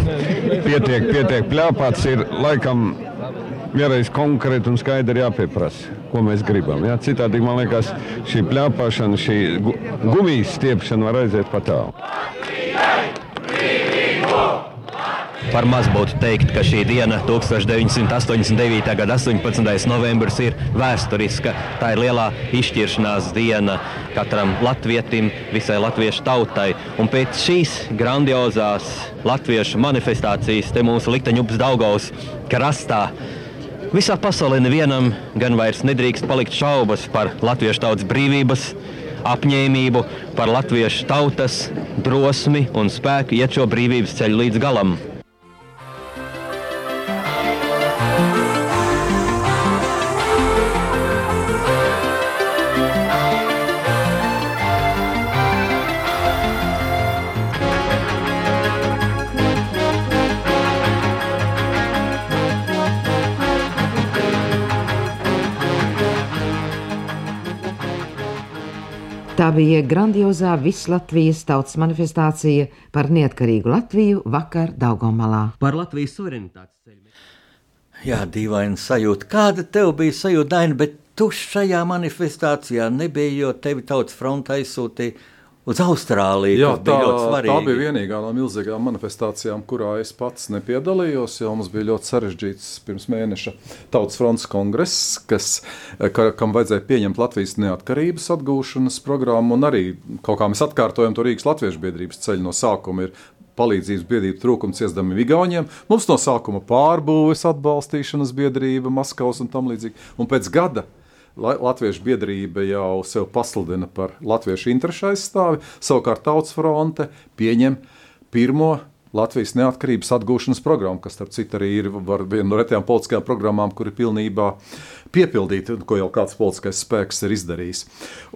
pietiek, pietiek pļāpāts ir laikam vienreiz konkrēti un skaidri jāpieprasa, ko mēs gribam. Ja? Citādi man liekas, šī plāpāšana, šī gumijas stiepšana var aiziet pat tālu. Par maz būtu teikt, ka šī diena, 1989. gada 18. novembris, ir vēsturiska. Tā ir lielā izšķiršanās diena katram latvietim, visai latviešu tautai. Un pēc šīs grandiozās latviešu manifestācijas te mūsu likteņups Daugaus krastā. Visā pasaulē nevienam gan vairs nedrīkst palikt šaubas par latviešu tautas brīvības, apņēmību, par latviešu tautas drosmi un spēku iet šo brīvības ceļu līdz galam. Tā bija grandiozā Vislatvijas tautas manifestācija par neatkarīgu Latviju vakar Daugomalā. Par Latvijas suverenitātes ceļu. Jā, dīvaini sajūta. Kāda tev bija sajūta, Daina, bet tu šajā manifestācijā nebija, jo tevi tautas fronte aizsūtīja uz Austrāliju. Jā, tā, tā bija vienīgā no milzīgām manifestācijām, kurā es pats nepiedalījos. Mums bija ļoti sarežģīts pirms mēneša Tautas fronts kongress, kas, ka, kam vajadzēja pieņemt Latvijas neatkarības atgūšanas programmu. Arī kaut kā mēs atkārtojam to Rīgas Latviešu biedrības ceļu no sākuma. Ir palīdzības biedrību trūkumu ciestami Igauniem. Mums no sākuma pārbūves atbalstīšanas biedrība, Maskavas un tam līdzīgi. Un pēc gada Latviešu biedrība jau sev pasludina par latviešu interesu aizstāvi, savukārt Tautas fronte pieņem pirmo Latvijas neatkarības atgūšanas programmu, kas, starp citu, arī ir viena no retajām politiskajām programmām, kur ir pilnībā piepildīta, ko jau kāds politiskais spēks ir izdarījis.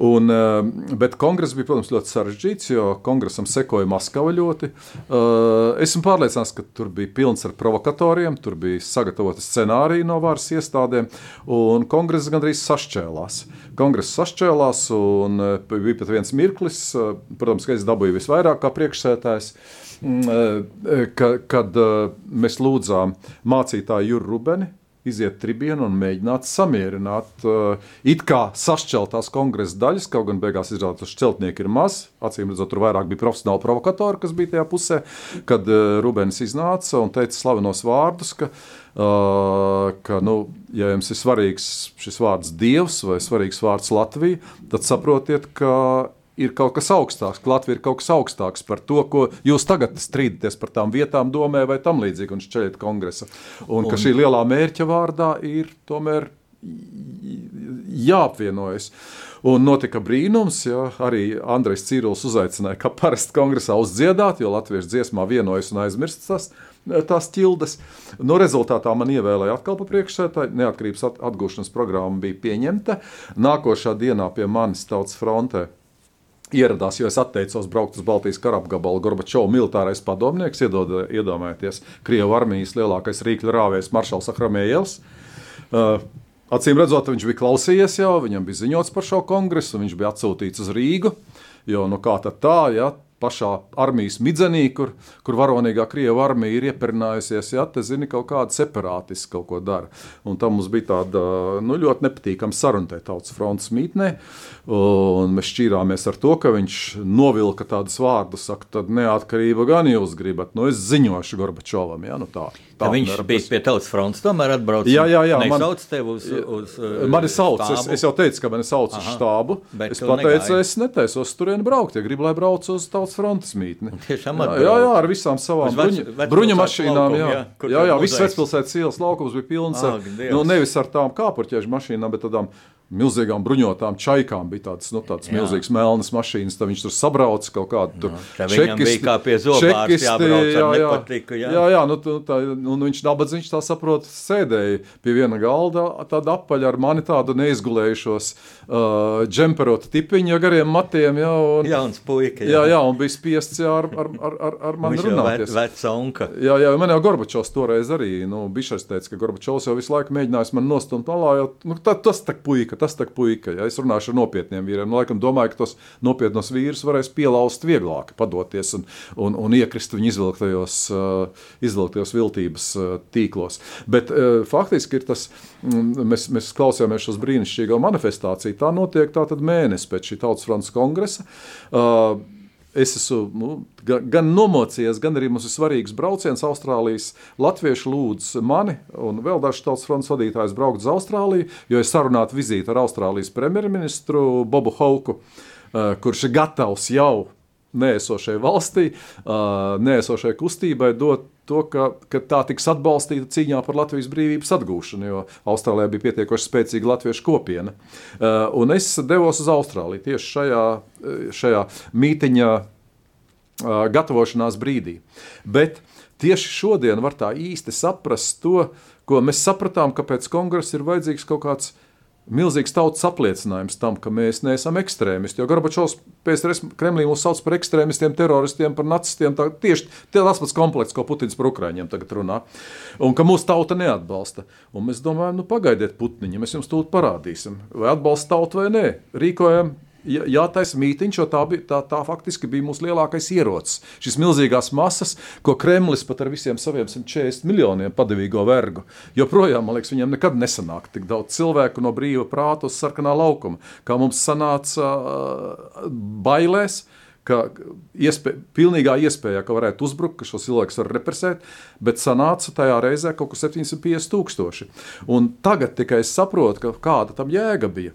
Un, eh, bet kongress bija, protams, ļoti sarežģīts, jo kongresam sekoja Maskava ļoti. Eh, esmu pārliecināts, ka tur bija pilns ar provokatoriem, tur bija sagatavota scenārija no varas iestādēm, un kongress gandrīz sašķēlās. Kongress sašķēlās, un eh, bija pat viens mirklis, protams, ka es dabūju visvairāk kā priekšsētājs. Mm, ka, kad mēs lūdzām mācītāju Juru Rubeni, iziet tribienu un mēģināt samierināt uh, it kā sašķeltās kongresa daļas, kaut gan beigās izrādās, ka šķeltnieki ir maz. Acīm redzot, tur vairāk bija profesionāli provokatori, kas bija tajā pusē, kad uh, Rubens iznāca un teica slavenos vārdus, ka, uh, ka nu, ja jums ir svarīgs šis vārds Dievs vai svarīgs vārds Latvija, tad saprotiet, ka ir kaut kas augstāks, ka Latvija ir kaut kas augstāks par to, ko jūs tagad strīdaties par tām vietām, domē vai tam līdzīgi, un šķiet kongresa. Un, un ka šī lielā mērķa vārdā ir tomēr jāapvienojas. Un notika brīnums, ja arī Andrejs Cīrulis uzaicināja, kā parasti kongresā uzdziedāt, jo latviešu dziesmā vienojas un aizmirst tas, tās ķildes. No rezultātā man ievēlēja atkal pa priekšsētāju, neatkarības atgūšanas programma bija pieņemta. Nākošā dienā pie manis tautas frontē ieradās, jo es atteicos braukt uz Baltijas karapgabalu. Gorbačovs militārais padomnieks, iedod, iedomājieties, Krievijas armijas lielākais rīkļu rāvējs Maršals Ahramējevs. Uh, acīm redzot, viņš bija klausījies jau, viņam bija ziņots par šo kongresu, viņš bija atsūtīts uz Rīgu. Jo nu kā tā, ja pašā armijas midzenī, kur, kur varonīgā Krievija armija ir ieperinājusies, ja te zini, kaut kāda separātisti kaut ko dara. Un tam mums bija tāda nu, ļoti nepatīkama saruna tajā tautas frontes mītnē. Un mēs šķīrāmies ar to, ka viņš novilka tādus vārdus, saka, tad neatkarība gan jūs gribat, nu es ziņošu Gorbačovam. Ja, nu tā. Tā viņš partneri. bija pie tautas fronts, tomēr atbraucis. Jā, jā, jā, man- Nesauc tevi uz, uz uh, Mani sauc, es, štābu? es jau teicu, ka mani sauc uz Aha. štābu. Bet Es pateicu, negāji. es netaisos turien braukt, ja gribu, lai braucu uz tautas frontes mītni. tiešām jā, jā, jā, ar visām savām Uz vec- bruņu mašīnām. laukumu, Jā, jā, jā, jā viss vecpilsētas ielas laukums bija pilns ar, nu, nevis ar tām kāpurķiešu mašīnām, bet tādām milzīgām bruņotām čaikām. Bija tāds, nu, tāds Jā. milzīgs melnas mašīnas, tad viņš tur sabrauca kaut kādu viņam bija kā pie zobārsta jābrauc ar nepatiku, jā. jā, jā, nu, tā, nu, viņš nabadzīgs, tā saprot, sēdēja pie viena galda, tāda apaļa ar mani tādu neizgulējušos uh, džemperotu tipiņu ar gariem matiem, jā, un, Jauns puika. jā, jā, un bija spiests jā, ar, ar, ar, ar, ar mani runāties. veca unka. Jā, jā, man jau Gorbačovs toreiz arī, nu, Bišers teica, ka Gorbačovs jau visu laiku mēģinājis man nostumt malā, jo, nu, tā, tas tak puika, tas tak puika, ja es runāšu ar nopietniem vīriem, nu, laikam domāju, ka tos nopietnos vīrus varēs pielaust vieglāk, padoties un, un, un iekrist viņu izvilktajos, uh, izvilktajos viltības uh, tīklos. Bet uh, faktiski ir tas, mm, mēs, mēs klausījāmies šos brīnišķīgo manifestāciju, tā notiek tātad mēnesi pēc šī Tautas fronts kongresa. Uh, Es esmu nu, gan, nomocījies, gan arī mums ir svarīgs brauciens. Austrālijas latvieši lūdz mani un vēl dažus tautas fronts vadītājus braukt uz Austrāliju, jo ir sarunāta vizīte ar Austrālijas premjerministru Bobu Hauku, eh, kurš ir gatavs jau nēsošai valstī, nēsošai kustībai dot to, ka, ka tā tiks atbalstīta cīņā par Latvijas brīvības atgūšanu, jo Austrālijā bija pietiekoši spēcīga latviešu kopiena. Un es devos uz Austrāliju tieši šajā, šajā mītiņā gatavošanās brīdī. Bet tieši šodien var tā īsti saprast to, ko mēs sapratām, ka pēc kongresa ir vajadzīgs kaut kāds milzīgs tautas apliecinājums tam, ka mēs neesam ekstrēmisti. Jo Gorbačovs pēc Kremlī mūs sauc par ekstrēmistiem, teroristiem, par nacistiem. Tā, tieši tie tas pats komplekss, ko Putins par Ukraiņiem tagad runā. Un ka mūsu tauta neatbalsta. Un mēs domājam, nu pagaidiet, Putniņi, mēs jums tūlīt parādīsim, vai atbalsta tautu vai nē. Rīkojam jātaisa mītiņš, jo tā, bija, tā, tā faktiski bija mūsu lielākais ierocis. Šis milzīgās masas, ko Kremlis pat ar visiem saviem 140 miljoniem padevīgo vergu, joprojām, man liekas, viņiem nekad nesanāk tik daudz cilvēku no brīva prāta uz sarkanā laukuma, kā mums sanāca uh, bailēs. Ka iespē, pilnīgā iespējā, ka varētu uzbrukt, ka šos cilvēkus var represēt, bet sanāca tajā reizē kaut kur 750 tūkstoši. Un tagad tikai es saprotu, kāda tam jēga bija.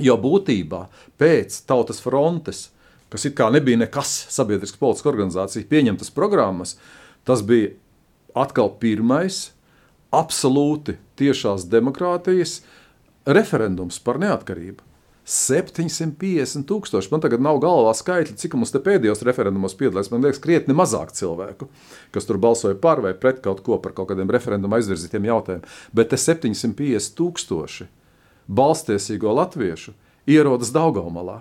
Jo būtībā pēc tautas frontes, kas it kā nebija nekas sabiedrisks politiska organizācija, pieņemtas programmas, tas bija atkal pirmais absolūti tiešās demokrātijas referendums par neatkarību. 750 tūkstoši. Man tagad nav galvā skaitļi, cik mums te pēdējos referendumos piedalās. Man liekas, krietni mazāk cilvēku, kas tur balsoja par vai pret kaut ko par kaut kādiem referendumu aizvirzītiem jautājumiem. Bet te 750 tūkstoši balstiesīgo latviešu ierodas Daugamalā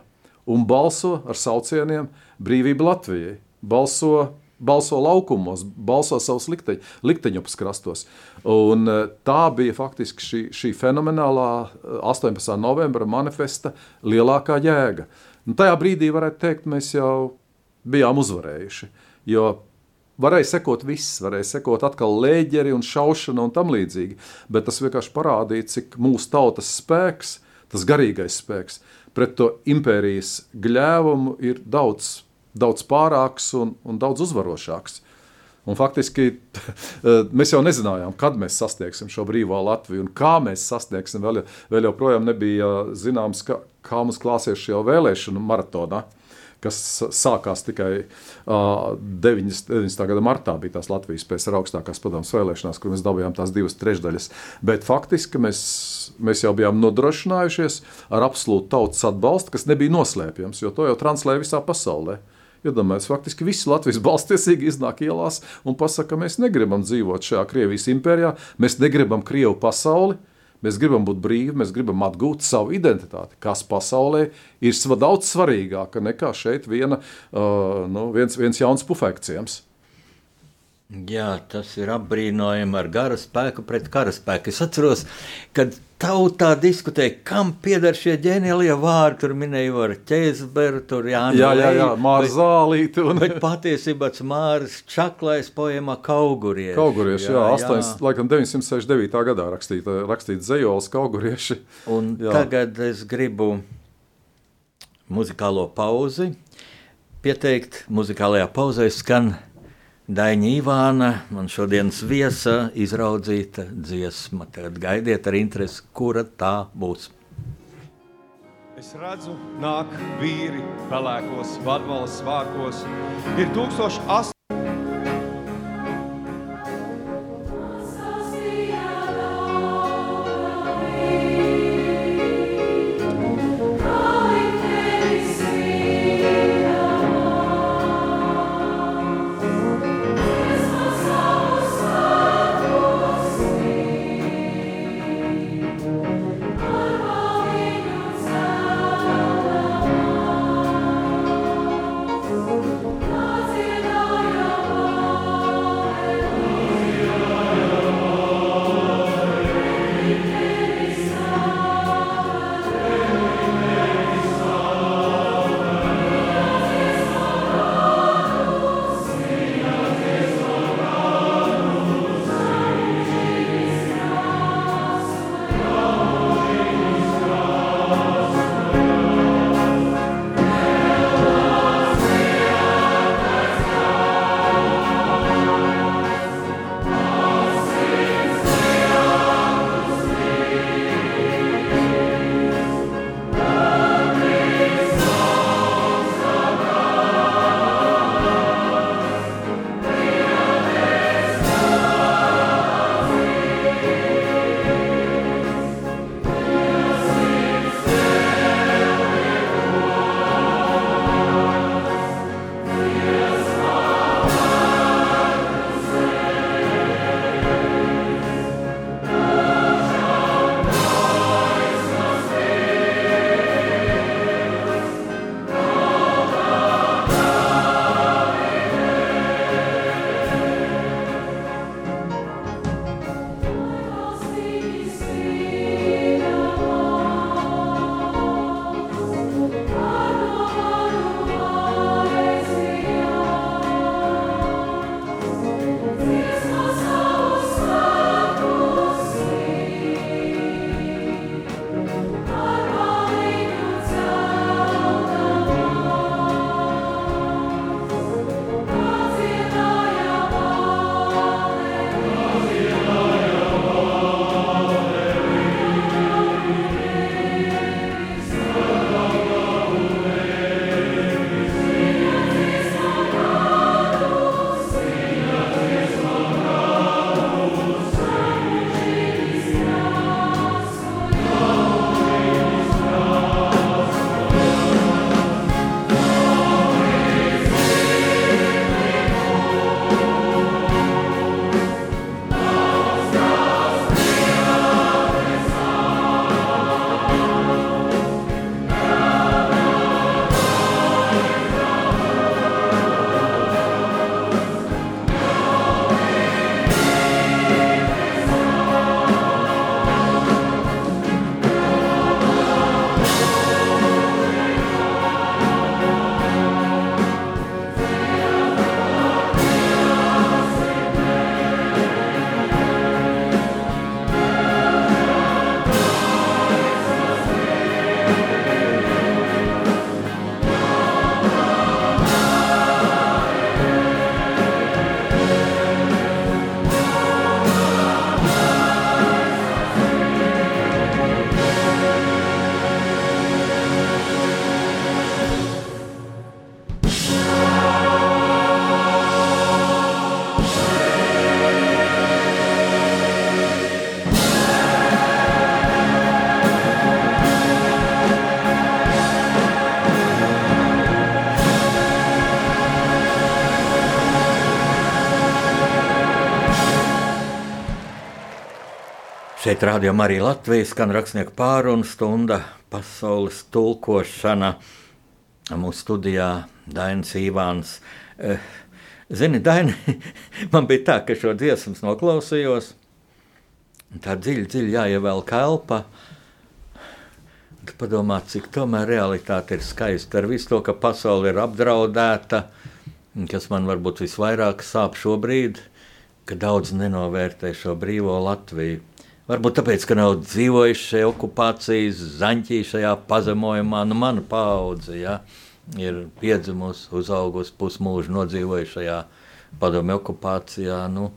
un balso ar saucieniem Brīvība Latvijai. Balso, balso laukumos, balso savus likteņu, likteņupes krastos. Un, eh, tā bija faktiski šī, šī fenomenālā eh, 18. novembra manifesta lielākā jēga. Un tajā brīdī, varētu teikt, mēs jau bijām uzvarējuši. Jo Varēja sekot viss, varēja sekot atkal lēģeri un šaušana un tam līdzīgi. Bet tas vienkārši parādīja, cik mūsu tautas spēks, tas garīgais spēks, pret to impērijas gļēvumu ir daudz, daudz pārāks un, un daudz uzvarošāks. Un faktiski *laughs* mēs jau nezinājām, kad mēs sasniegsim šo brīvo Latviju un kā mēs sasniegsim. Vēl, vēl joprojām nebija zināms, kā, kā mums klāsies šajā vēlēšanu maratonā kas sākās tikai uh, 90. 90. gada martā, bija tās Latvijas pēc augstākās padomus vēlēšanās, kur mēs dabūjām tās divas trešdaļas. Bet faktiski mēs, mēs jau bijām nodrošinājušies ar absolūtu tautas atbalstu, kas nebija noslēpjams, jo to jau translēja visā pasaulē. Iedomājieties, faktiski visi Latvijas balstiesīgi iznāk ielās un pasaka, ka mēs negribam dzīvot šajā Krievijas impērijā, mēs negribam Krievu pasauli, Mēs gribam būt brīvi, mēs gribam atgūt savu identitāti, kas pasaulē ir daudz svarīgāka nekā šeit viena, uh, nu, viens, viens jauns pufekcijams. Jā, tas ir apbrīnojami ar gara spēku pret kara spēku. Es atceros, kad tautā diskutēja, kam pieder šie ģeniālie vārdi. Tur minēja ar ķēzberu, tur Jānu jā, jā, jā, Māra Zālīti. Un... Bet patiesībā tas Māris Čaklais poemā Kaugurieši. Kaugurieši, jā, jā, 8, laikam 969. gadā rakstīta, rakstīta zejols Kaugurieši. Un jā. tagad es gribu muzikālo pauzi pieteikt. Muzikālajā pauzē skan Daņa Ivāna, man šodienas viesa, izraudzīta dziesma. Tad gaidiet ar interesi, kura tā būs. Es redzu, nāk vīri pelēkos, vadvalas svākos. Ir 1008. Šeit rādījām arī Latvijas skan rakstnieku pārunu stunda, pasaules tulkošana. Mūsu studijā Dainis Ivāns. Eh, zini, Daini, *laughs* man bija tā, ka šo dziesmu noklausījos. Tā dziļi, dziļi jāievēl kalpa. Tu padomā, cik tomēr realitāte ir skaista ar visu to, ka pasaule ir apdraudēta, kas man varbūt visvairāk sāp šobrīd, ka daudz nenovērtē šo brīvo Latviju. Varbūt tāpēc, ka nav dzīvojuši šajā okupācijas zaņķī, šajā pazemojumā. Nu, mana paudze ja, ir piedzimusi, uzaugusi, pusmūžu nodzīvojusi šajā padomju okupācijā. Nu,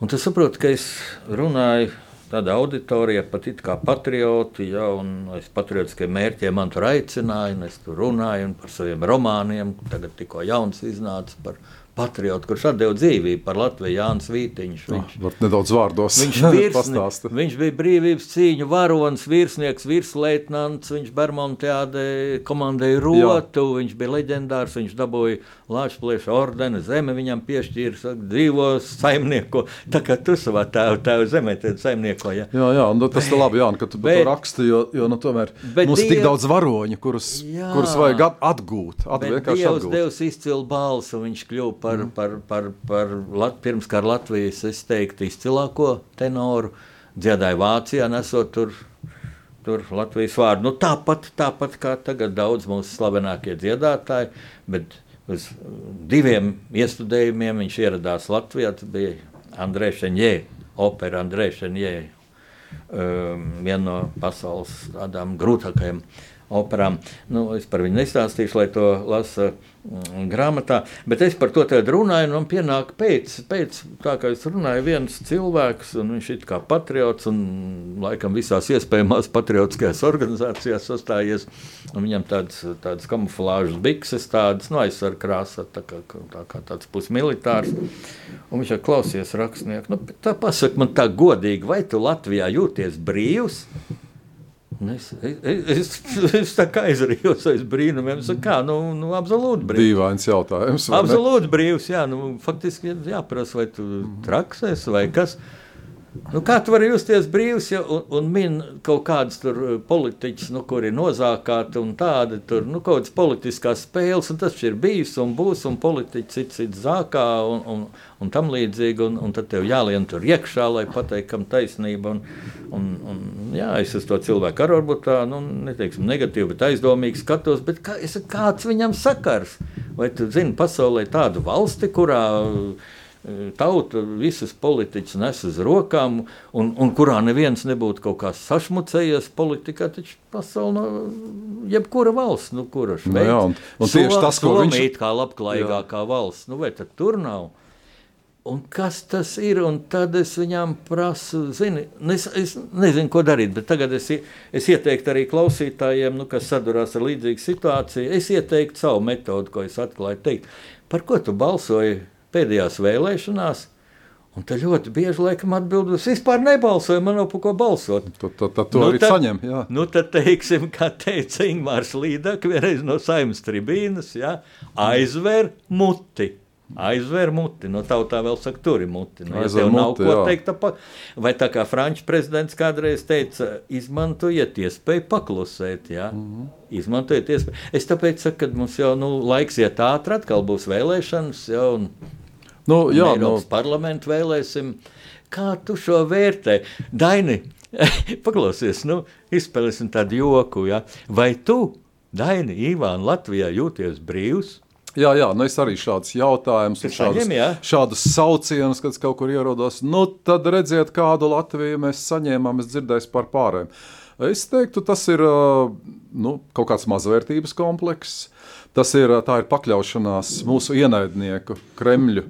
un tu saproti, ka es runāju tāda auditorija, pat it kā patrioti, ja, un es patriotiskiem mērķiem man tur aicināju, un es tur runāju par saviem romāniem, tagad tikko jauns iznāca par patriotu, kurš deva dzīvību par Latviju, Jānis Vītiņš. Ah, viņš, oh, nedaudz vārdos viņš, *laughs* virsni, viņš bija brīvības cīņu varonis, virsnieks, virsleitnants, viņš Bermontiādē komandēja rotu, Jā. viņš bija leģendārs, viņš dabūja Lāčplieša ordeni, zeme viņam piešķīra, saka, dzīvo saimnieko, tā kā tu savā tēva, tēva zemē tad saimnieko. Ja. Jā, jā, nu, tas ir labi, Jā, ka tu bet, to raksti, jo, jo nu, tomēr mums ir tik daudz varoņu, kurus, jā, kurus vajag atgūt, at, vienkārši Dievs, atgūt. Dievs izcila balsu, viņš kļuva par, mm. par, par, par, par pirms kā Latvijas, es teiktu, izcilāko tenoru. Dziedāja Vācijā, nesot tur, tur Latvijas vārdu. Nu, tāpat, tāpat kā tagad daudz mūsu slavenākie dziedātāji, bet uz diviem iestudējumiem viņš ieradās Latvijā. Tas bija Andrēs Šenjē, opera Andrēs Šenjē, um, viena no pasaules tādām grūtākajām operām. Nu, es par viņu nestāstīšu, lai to lasa Mm, grāmatā, bet es par to runāju, un man pienāk pēc, pēc tā, kā es runāju, viens cilvēks, un viņš ir kā patriots, un laikam visās iespējamās patriotiskajās organizācijās sastājies, un viņam tādas, tādas kamuflāžas bikses, tādas, nu, aizsarga krāsa, tā kā, tā kā tāds pusmilitārs, un viņš ir klausies rakstnieku, nu, tā pasaka man tā godīgi, vai tu Latvijā jūties brīvs? Es, es, es, es tā kā aizrījos aiz brīnumiem. Es kā, nu, nu, absolūti brīvs. Dīvains jautājums. Absolūti brīvs, jā. Nu, faktiski jāprasa, vai tu traksēs vai kas. Nu, kā tu vari justies brīvs, ja un, un min kaut kādas uh, politiķas, nu, kuri ir nozākāti un tādi tur, nu, kaut kādas politiskās spēles, un tas ir bijis un būs, un politiķi cits cits zākā un, un, un tam līdzīgi, un, un tad tev jālien tur iekšā, lai pateiktu, kam taisnība. Un, un, un, jā, es uz to cilvēku arī varbūt tā, nu, neteiksim negatīvi, bet aizdomīgi skatos, bet kā, es, kāds viņam sakars? Vai tu zini pasaulē tādu valsti, kurā tauta visas politiķas nes uz rokām, un, un kurā neviens nebūtu kaut kā sašmucējies politikā, taču pasaulē, no, jebkura valsts, nu, kura šeit nu, jā, un, un tieši tas, ko viņš ir kā labklājīgākā jā. valsts, nu, vai tad tur nav? Un kas tas ir? Un tad es viņam prasu, zini, es, es nezinu, ko darīt. Bet tagad es, es ieteiktu arī klausītājiem, nu, kas sadurās ar līdzīgu situāciju, es ieteiktu savu metodi, ko es atklāju. Teikt, par ko tu balsoji pēdējās vēlēšanās. Un tā ļoti bieži laikam atbildēs, es vispār nebalsoju, man nav par ko balsot. Tad, tad, tad to nu, arī tad, saņem. Jā. Nu, tad, teiksim, kā teica Ingūns Līdaka, vienreiz no saimnes tribīnas, jā, aizver muti. Aizver muti, no tautā vēl saka, tur ir muti. Nu, ja tev muti, nav ko jā. teikt, pa... vai tā kā Frančs prezidents kādreiz teica, izmantojiet iespēju paklusēt. Jā. Mm -hmm. Izmantojiet iespēju. Es tāpēc saku, ka mums jau nu, laiks iet ātri, atkal būs vēlēšanas, jau un, nu, jā, Eiropas nu... parlamentu vēlēsim. Kā tu šo vērtē? Daini, *laughs* paklausies, nu, izspēlēsim tādu joku. Ja? Vai tu, Daini, Ivāna, Latvijā jūties brīvs? Jā, jā nu es arī šādus jautājumus, šādus, šādus saucienus, kad kaut kur ierodos. Nu, tad redziet, kādu Latviju mēs saņēmām. Es dzirdēju par pārējiem. Es teiktu, tas ir nu, kaut kāds mazvērtības komplekss. Tas ir, ir pakļaušanās mūsu ienaidnieku Kremļu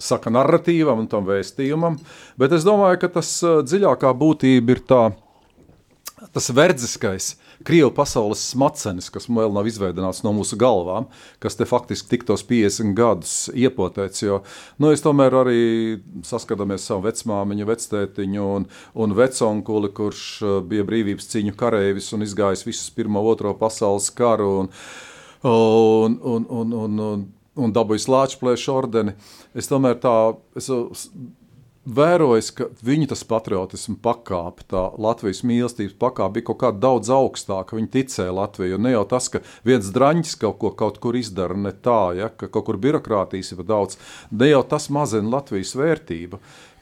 saka narratīvam un tam vēstījumam. Bet es domāju, ka tas dziļākā būtība ir tā, tas verdziskais Krievu pasaules smadzenes, kas vēl nav izveidināts no mūsu galvām, kas te faktiski tiktos 50 gadus iepotēts. Jo nu, es tomēr arī saskatāmies savu vecmāmiņu, vectētiņu un, un veconkuli, kurš uh, bija brīvības cīņu kareivis un izgājis visus Pirmo, Otro pasaules karu. Un, un, un, un, un, un, un dabūjis Latvijas ordeni. Es tomēr tā es vērojis, ka viņu tas patriotismu pakāpe, tā Latvijas mīlestības pakāpe bija kaut kāda daudz augstāka. Viņi ticēja Latvijai. Ne jau tas, ka viens draņķis kaut ko kaut kur izdara, ne tā, ja, ka kaut kur birokrātijas ir daudz. Ne jau tas mazina Latvijas vērtību.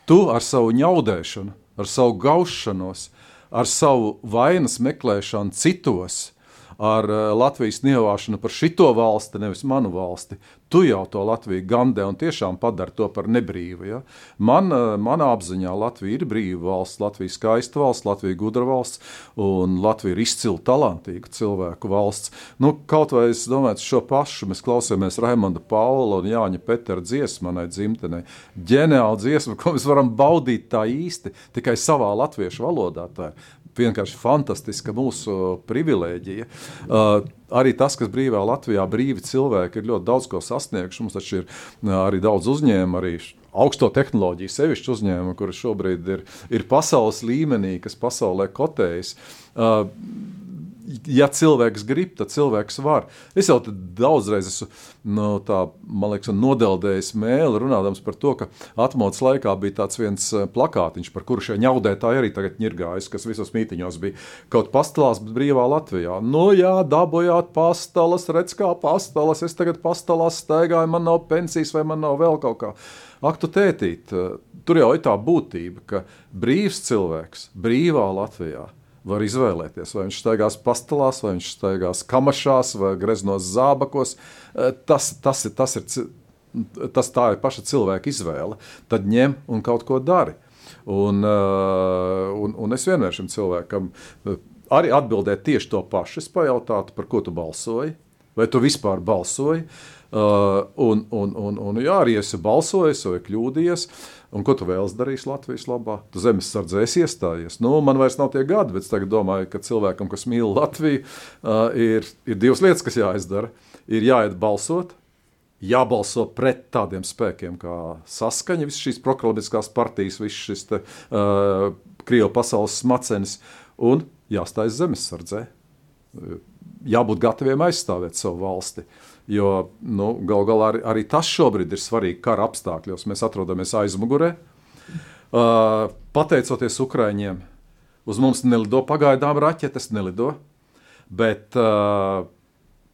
Tu ar savu ņaudēšanu, ar savu gaušanos, ar savu vainas meklēšanu citos ar uh, Latvijas nievāšanu par šito valsti, nevis manu valsti. Tu jau to Latviju gandē un tiešām padari to par nebrīvu. Ja? Man, uh, manā apziņā Latvija ir brīva valsts, Latvija ir skaista valsts, Latvija ir gudra valsts un Latvija ir izcili talantīga cilvēku valsts. Nu, kaut vai es domāju, šo pašu mēs klausāmies Raimonda Paula un Jāņa Petera dziesmu manai dzimtenei. Ģeniāla dziesma, ko mēs varam baudīt tā īsti tikai savā latviešu valodā. Tā ir vienkārši fantastiska mūsu privilēģija. Uh, arī tas, kas brīvā Latvijā brīvi cilvēki ir ļoti daudz ko sasnieguši. Mums taču ir uh, arī daudz uzņēmumu, arī augsto tehnoloģiju sevišķi uzņēmumu, kuri šobrīd ir, ir pasaules līmenī, kas pasaulē kotējas. Uh, ja cilvēks grib, tad cilvēks var. Es jau daudzreiz esmu no nu, tā, liekas, nodeldējis mēli, runājot par to, ka atmodas laikā bija tāds viens eh, plakātiņš, par kuru šie ņaudētāji arī tagad ņirgājas, kas visos mītiņos bija kaut pastāvās, bet brīvā Latvijā. Nu, jā, dabūjāt pastalas, redz kā pastalas, es tagad pastalās staigāju, man nav pensijas vai man nav vēl kaut kā. Ak, tu tētīt, eh, tur jau ir tā būtība, ka brīvs cilvēks brīvā Latvijā var izvēlēties, vai viņš staigās pastāvās, vai viņš staigās kamašās, vai greznos zābakos. Eh, tas, tas, ir, tas, ir, tas tā ir paša cilvēka izvēle. Tad ņem un kaut ko dari. Un, eh, un, un es vienmēr šim cilvēkam eh, arī atbildēju tieši to pašu. Es pajautātu, par ko tu balsoji, vai tu vispār balsoji. Uh, un, un, un, un, jā, arī esi balsojis vai kļūdījies. Uh, Un ko tu vēlas darīt Latvijas labā? Tu zemes sardzē iestājies. Nu, man vairs nav tie gadi, bet es domāju, ka cilvēkam, kas mīl Latviju, uh, ir, ir divas lietas, kas jāizdara. Ir jāiet balsot, jābalso pret tādiem spēkiem kā saskaņa, visas šīs proklamiskās partijas, visas šis te, uh, Krievijas pasaules smacenis, un jāstājas zemesardzē. Jābūt gataviem aizstāvēt savu valsti. Uh, Jo nu, gal galā arī, arī tas šobrīd ir svarīgi kara apstākļos. Mēs atrodamies aizmugurē. Uh, pateicoties Ukraiņiem, uz mums nelido pagaidām raķetes, nelido. Bet uh,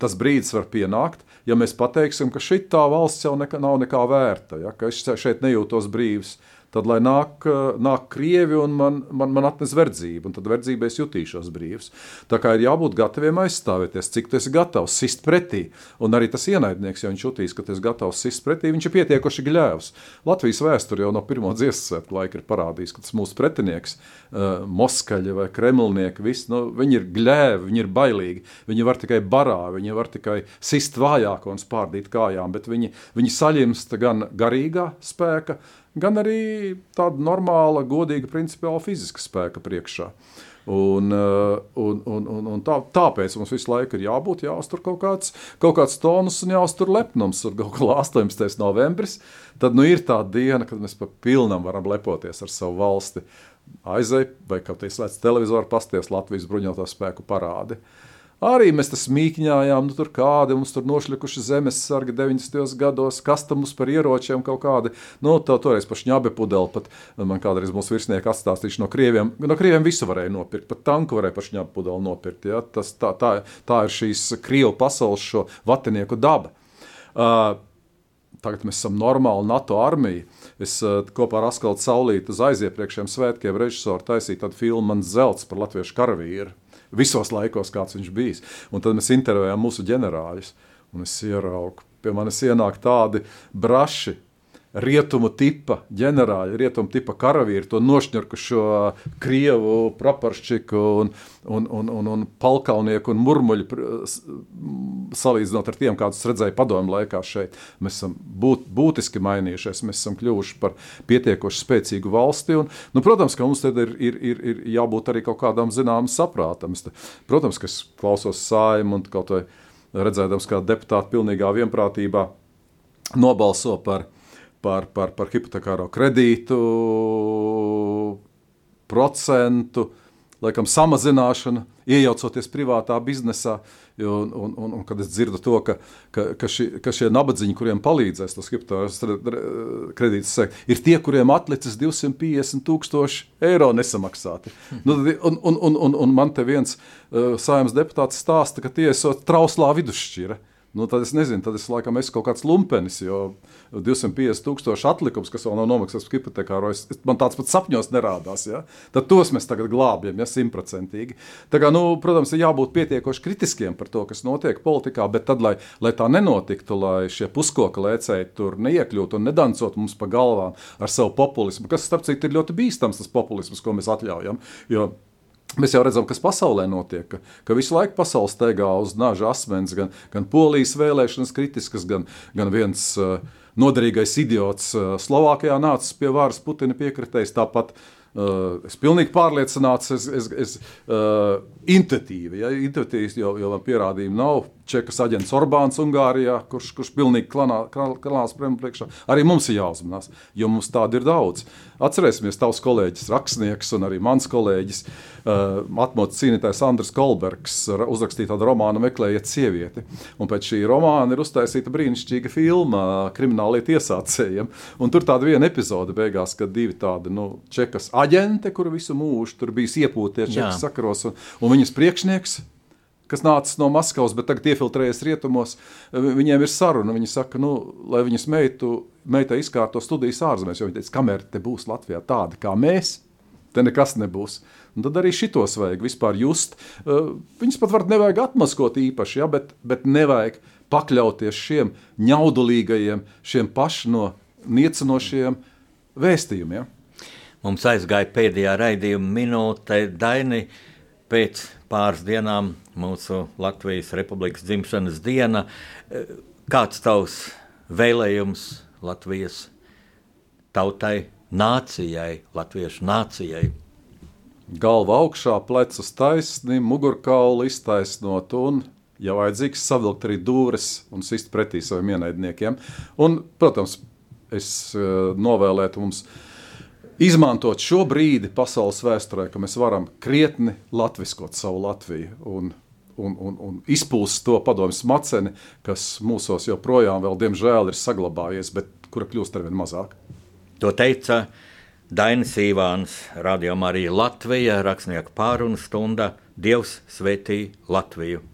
tas brīdis var pienākt, ja mēs pateiksim, ka šī tā valsts jau nekā, nav nekā vērta, ja, ka es šeit nejūtos brīvs. Uh, tad lai nāk, nāk krievi un man, man, man atnes verdzību, un tad verdzībā es jutīšos brīvs. Tā kā ir jābūt gataviem aizstāvēties, cik tu esi gatavs sist pretī. Un arī tas ienaidnieks, ja viņš jutīs, ka tu esi gatavs sist pretī, viņš ir pietiekoši gļēvs. Latvijas vēsture jau no pirmā dziesmas laika ir parādījis, ka tas mūsu pretinieks, uh, moskaļi vai kremlnieki, visi, nu, viņi ir gļēvi, viņi ir bailīgi. Viņi var tikai barā, viņi var tikai sist vājāko un spārdīt kājām, bet viņi, viņi saļimst gan garīgā spēka, gan arī tāda normāla, godīga, principiāla fiziska spēka priekšā. Un, uh, un, un, un, un tā, tāpēc mums visu laiku ir jābūt, jāuztur kaut kāds, kaut kāds tonus un jāuztur lepnums. Tur kaut kā 18. novembris, tad nu ir tā diena, kad mēs pa pilnam varam lepoties ar savu valsti. Aizej, vai kaut kā slēdz televizoru, pasties Latvijas bruņoto spēku parādi. Uh, Arī mēs tam smīkņājām, nu tur kādi mums tur nošļukuši zemes sargi 90. gados, kas tam mums par ieročiem kaut kādi. Nu, tā toreiz pa šņabe pudeli, pat man kādreiz mūsu virsnieki atstāstījuši no krieviem. No krieviem visu varēja nopirkt, pat tanku varēja pa šņabe pudeli nopirkt. Ja? Tas, tā, tā, tā ir šīs krievu pasaules šo vatinieku daba. Uh, Tagad mēs esam normāli NATO armija. Es uh, kopā ar Askaltu Saulītu uz aiziepriekšējiem svētkiem režisoru taisīju tādu filmu Mans zelts par latviešu karavīru visos laikos, kāds viņš bijis. Un tad mēs intervējām mūsu ģenerāļus, un es ieraugu, pie manis ienāk tādi braši, rietumu tipa ģenerāļi, rietumu tipa karavīri, to nošņurkušo krievu praporšķiku un, un, un, un, un palkalnieku un murmuļu salīdzinot ar tiem, kādus redzēju padomu laikā šeit. Mēs esam būt, būtiski mainījušies, mēs esam kļuvuši par pietiekoši spēcīgu valsti. Un, nu, protams, ka mums tad ir, ir, ir, ir jābūt arī kaut kādam zināmam saprātam. Protams, ka es klausos sājumu un kaut vai redzēdams, kā deputāti pilnīgā vienprātībā nobalso par par, par, par hipotekāro kredītu procentu, laikam samazināšanu, iejaucoties privātā biznesā. Un, un, un, un kad es dzirdu to, ka, ka, ka, ši, ka šie nabadzīgi, kuriem palīdzēs tos hipotekāros kredītus sekt, ir tie, kuriem atlicis 250 tūkstoši eiro nesamaksāti. Nu, un, un, un, un, un man te viens uh, saimnes deputāts stāsta, ka tie esot trauslā vidusšķira. nu, tad es nezinu, tad es laikam esmu kaut kāds lumpenis, jo 250 tūkstoši atlikums, kas vēl nav nomaksāts es, man tāds pat sapņos nerādās. Ja? Tad tos mēs tagad glābjam, ja simtprocentīgi. Nu, protams, ir jābūt pietiekoši kritiskiem par to, kas notiek politikā, bet tad, lai, lai tā nenotiktu, lai šie puskoka lēcēji tur neiekļūtu un nedancot mums pa galvām ar savu populismu, kas, starp citu, ir ļoti bīstams tas populisms, ko mēs atļaujam. Jo Mēs jau redzam, kas pasaulē notiek, ka, ka visu laiku pasaule steigā uz naža asmens, gan, gan polijas vēlēšanas kritiskas, gan, gan viens uh, noderīgais idiots uh, Slovākijā nācis pie varas Putina piekritējis. Tāpat uh, es pilnīgi pārliecināts, es, es, es uh, intuitīvi, ja, intuitīvi jo, jo man pierādījumu nav. Čekas aģents Orbāns Ungārijā, kurš, kurš pilnīgi klanās priekšā. Arī mums ir jāuzmanās, jo mums tādi ir daudz. Atcerēsimies, tavs kolēģis, rakstnieks un arī mans kolēģis, uh, atmodas cīnītājs Andris Kolbergs, uzrakstīja tādu romānu Meklējiet sievieti. Un pēc šī romāna ir uztaisīta brīnišķīga filma kriminālietu iesācējiem. Un tur tāda viena epizode beigās, kad divi tādi nu, čekas aģenti, kuri visu mūžu tur bijis iepūties čekas sakaros, un, un viņas priekšnieks kas nācis no Maskavas, bet tagad iefiltrējies rietumos, viņiem ir saruna. Viņi saka, nu, lai viņas meitu, meitai izkārto studijas ārzemēs, jo viņi teica, kamēr te būs Latvijā tāda kā mēs, te nekas nebūs. Un tad arī šitos vajag vispār just. Viņus pat var nevajag atmaskot īpaši, ja, bet, bet nevajag pakļauties šiem ņaudulīgajiem, šiem pašno niecinošiem vēstījumiem. Mums aizgāja pēdējā raidījuma minūte Daini pēc pāris dienām mūsu Latvijas Republikas dzimšanas diena. Kāds tavs vēlējums Latvijas tautai, nācijai, latviešu nācijai? Galva augšā, plecus taisni, mugurkaulu iztaisnot un, ja vajadzīgs, savilkt arī dūres un sist pretī saviem ienaidniekiem. Un, protams, es uh, novēlētu mums izmantot šo brīdi pasaules vēsturē, ka mēs varam krietni latviskot savu Latviju un, un, un, un izpūst to padomju smaceni, kas mūsos joprojām, vēl, diemžēl, ir saglabājies, bet kura kļūst arvien mazāk. To teica Dainis Ivāns, Radio Marija Latvija, rakstnieku pārunu stunda Dievs svētī Latviju.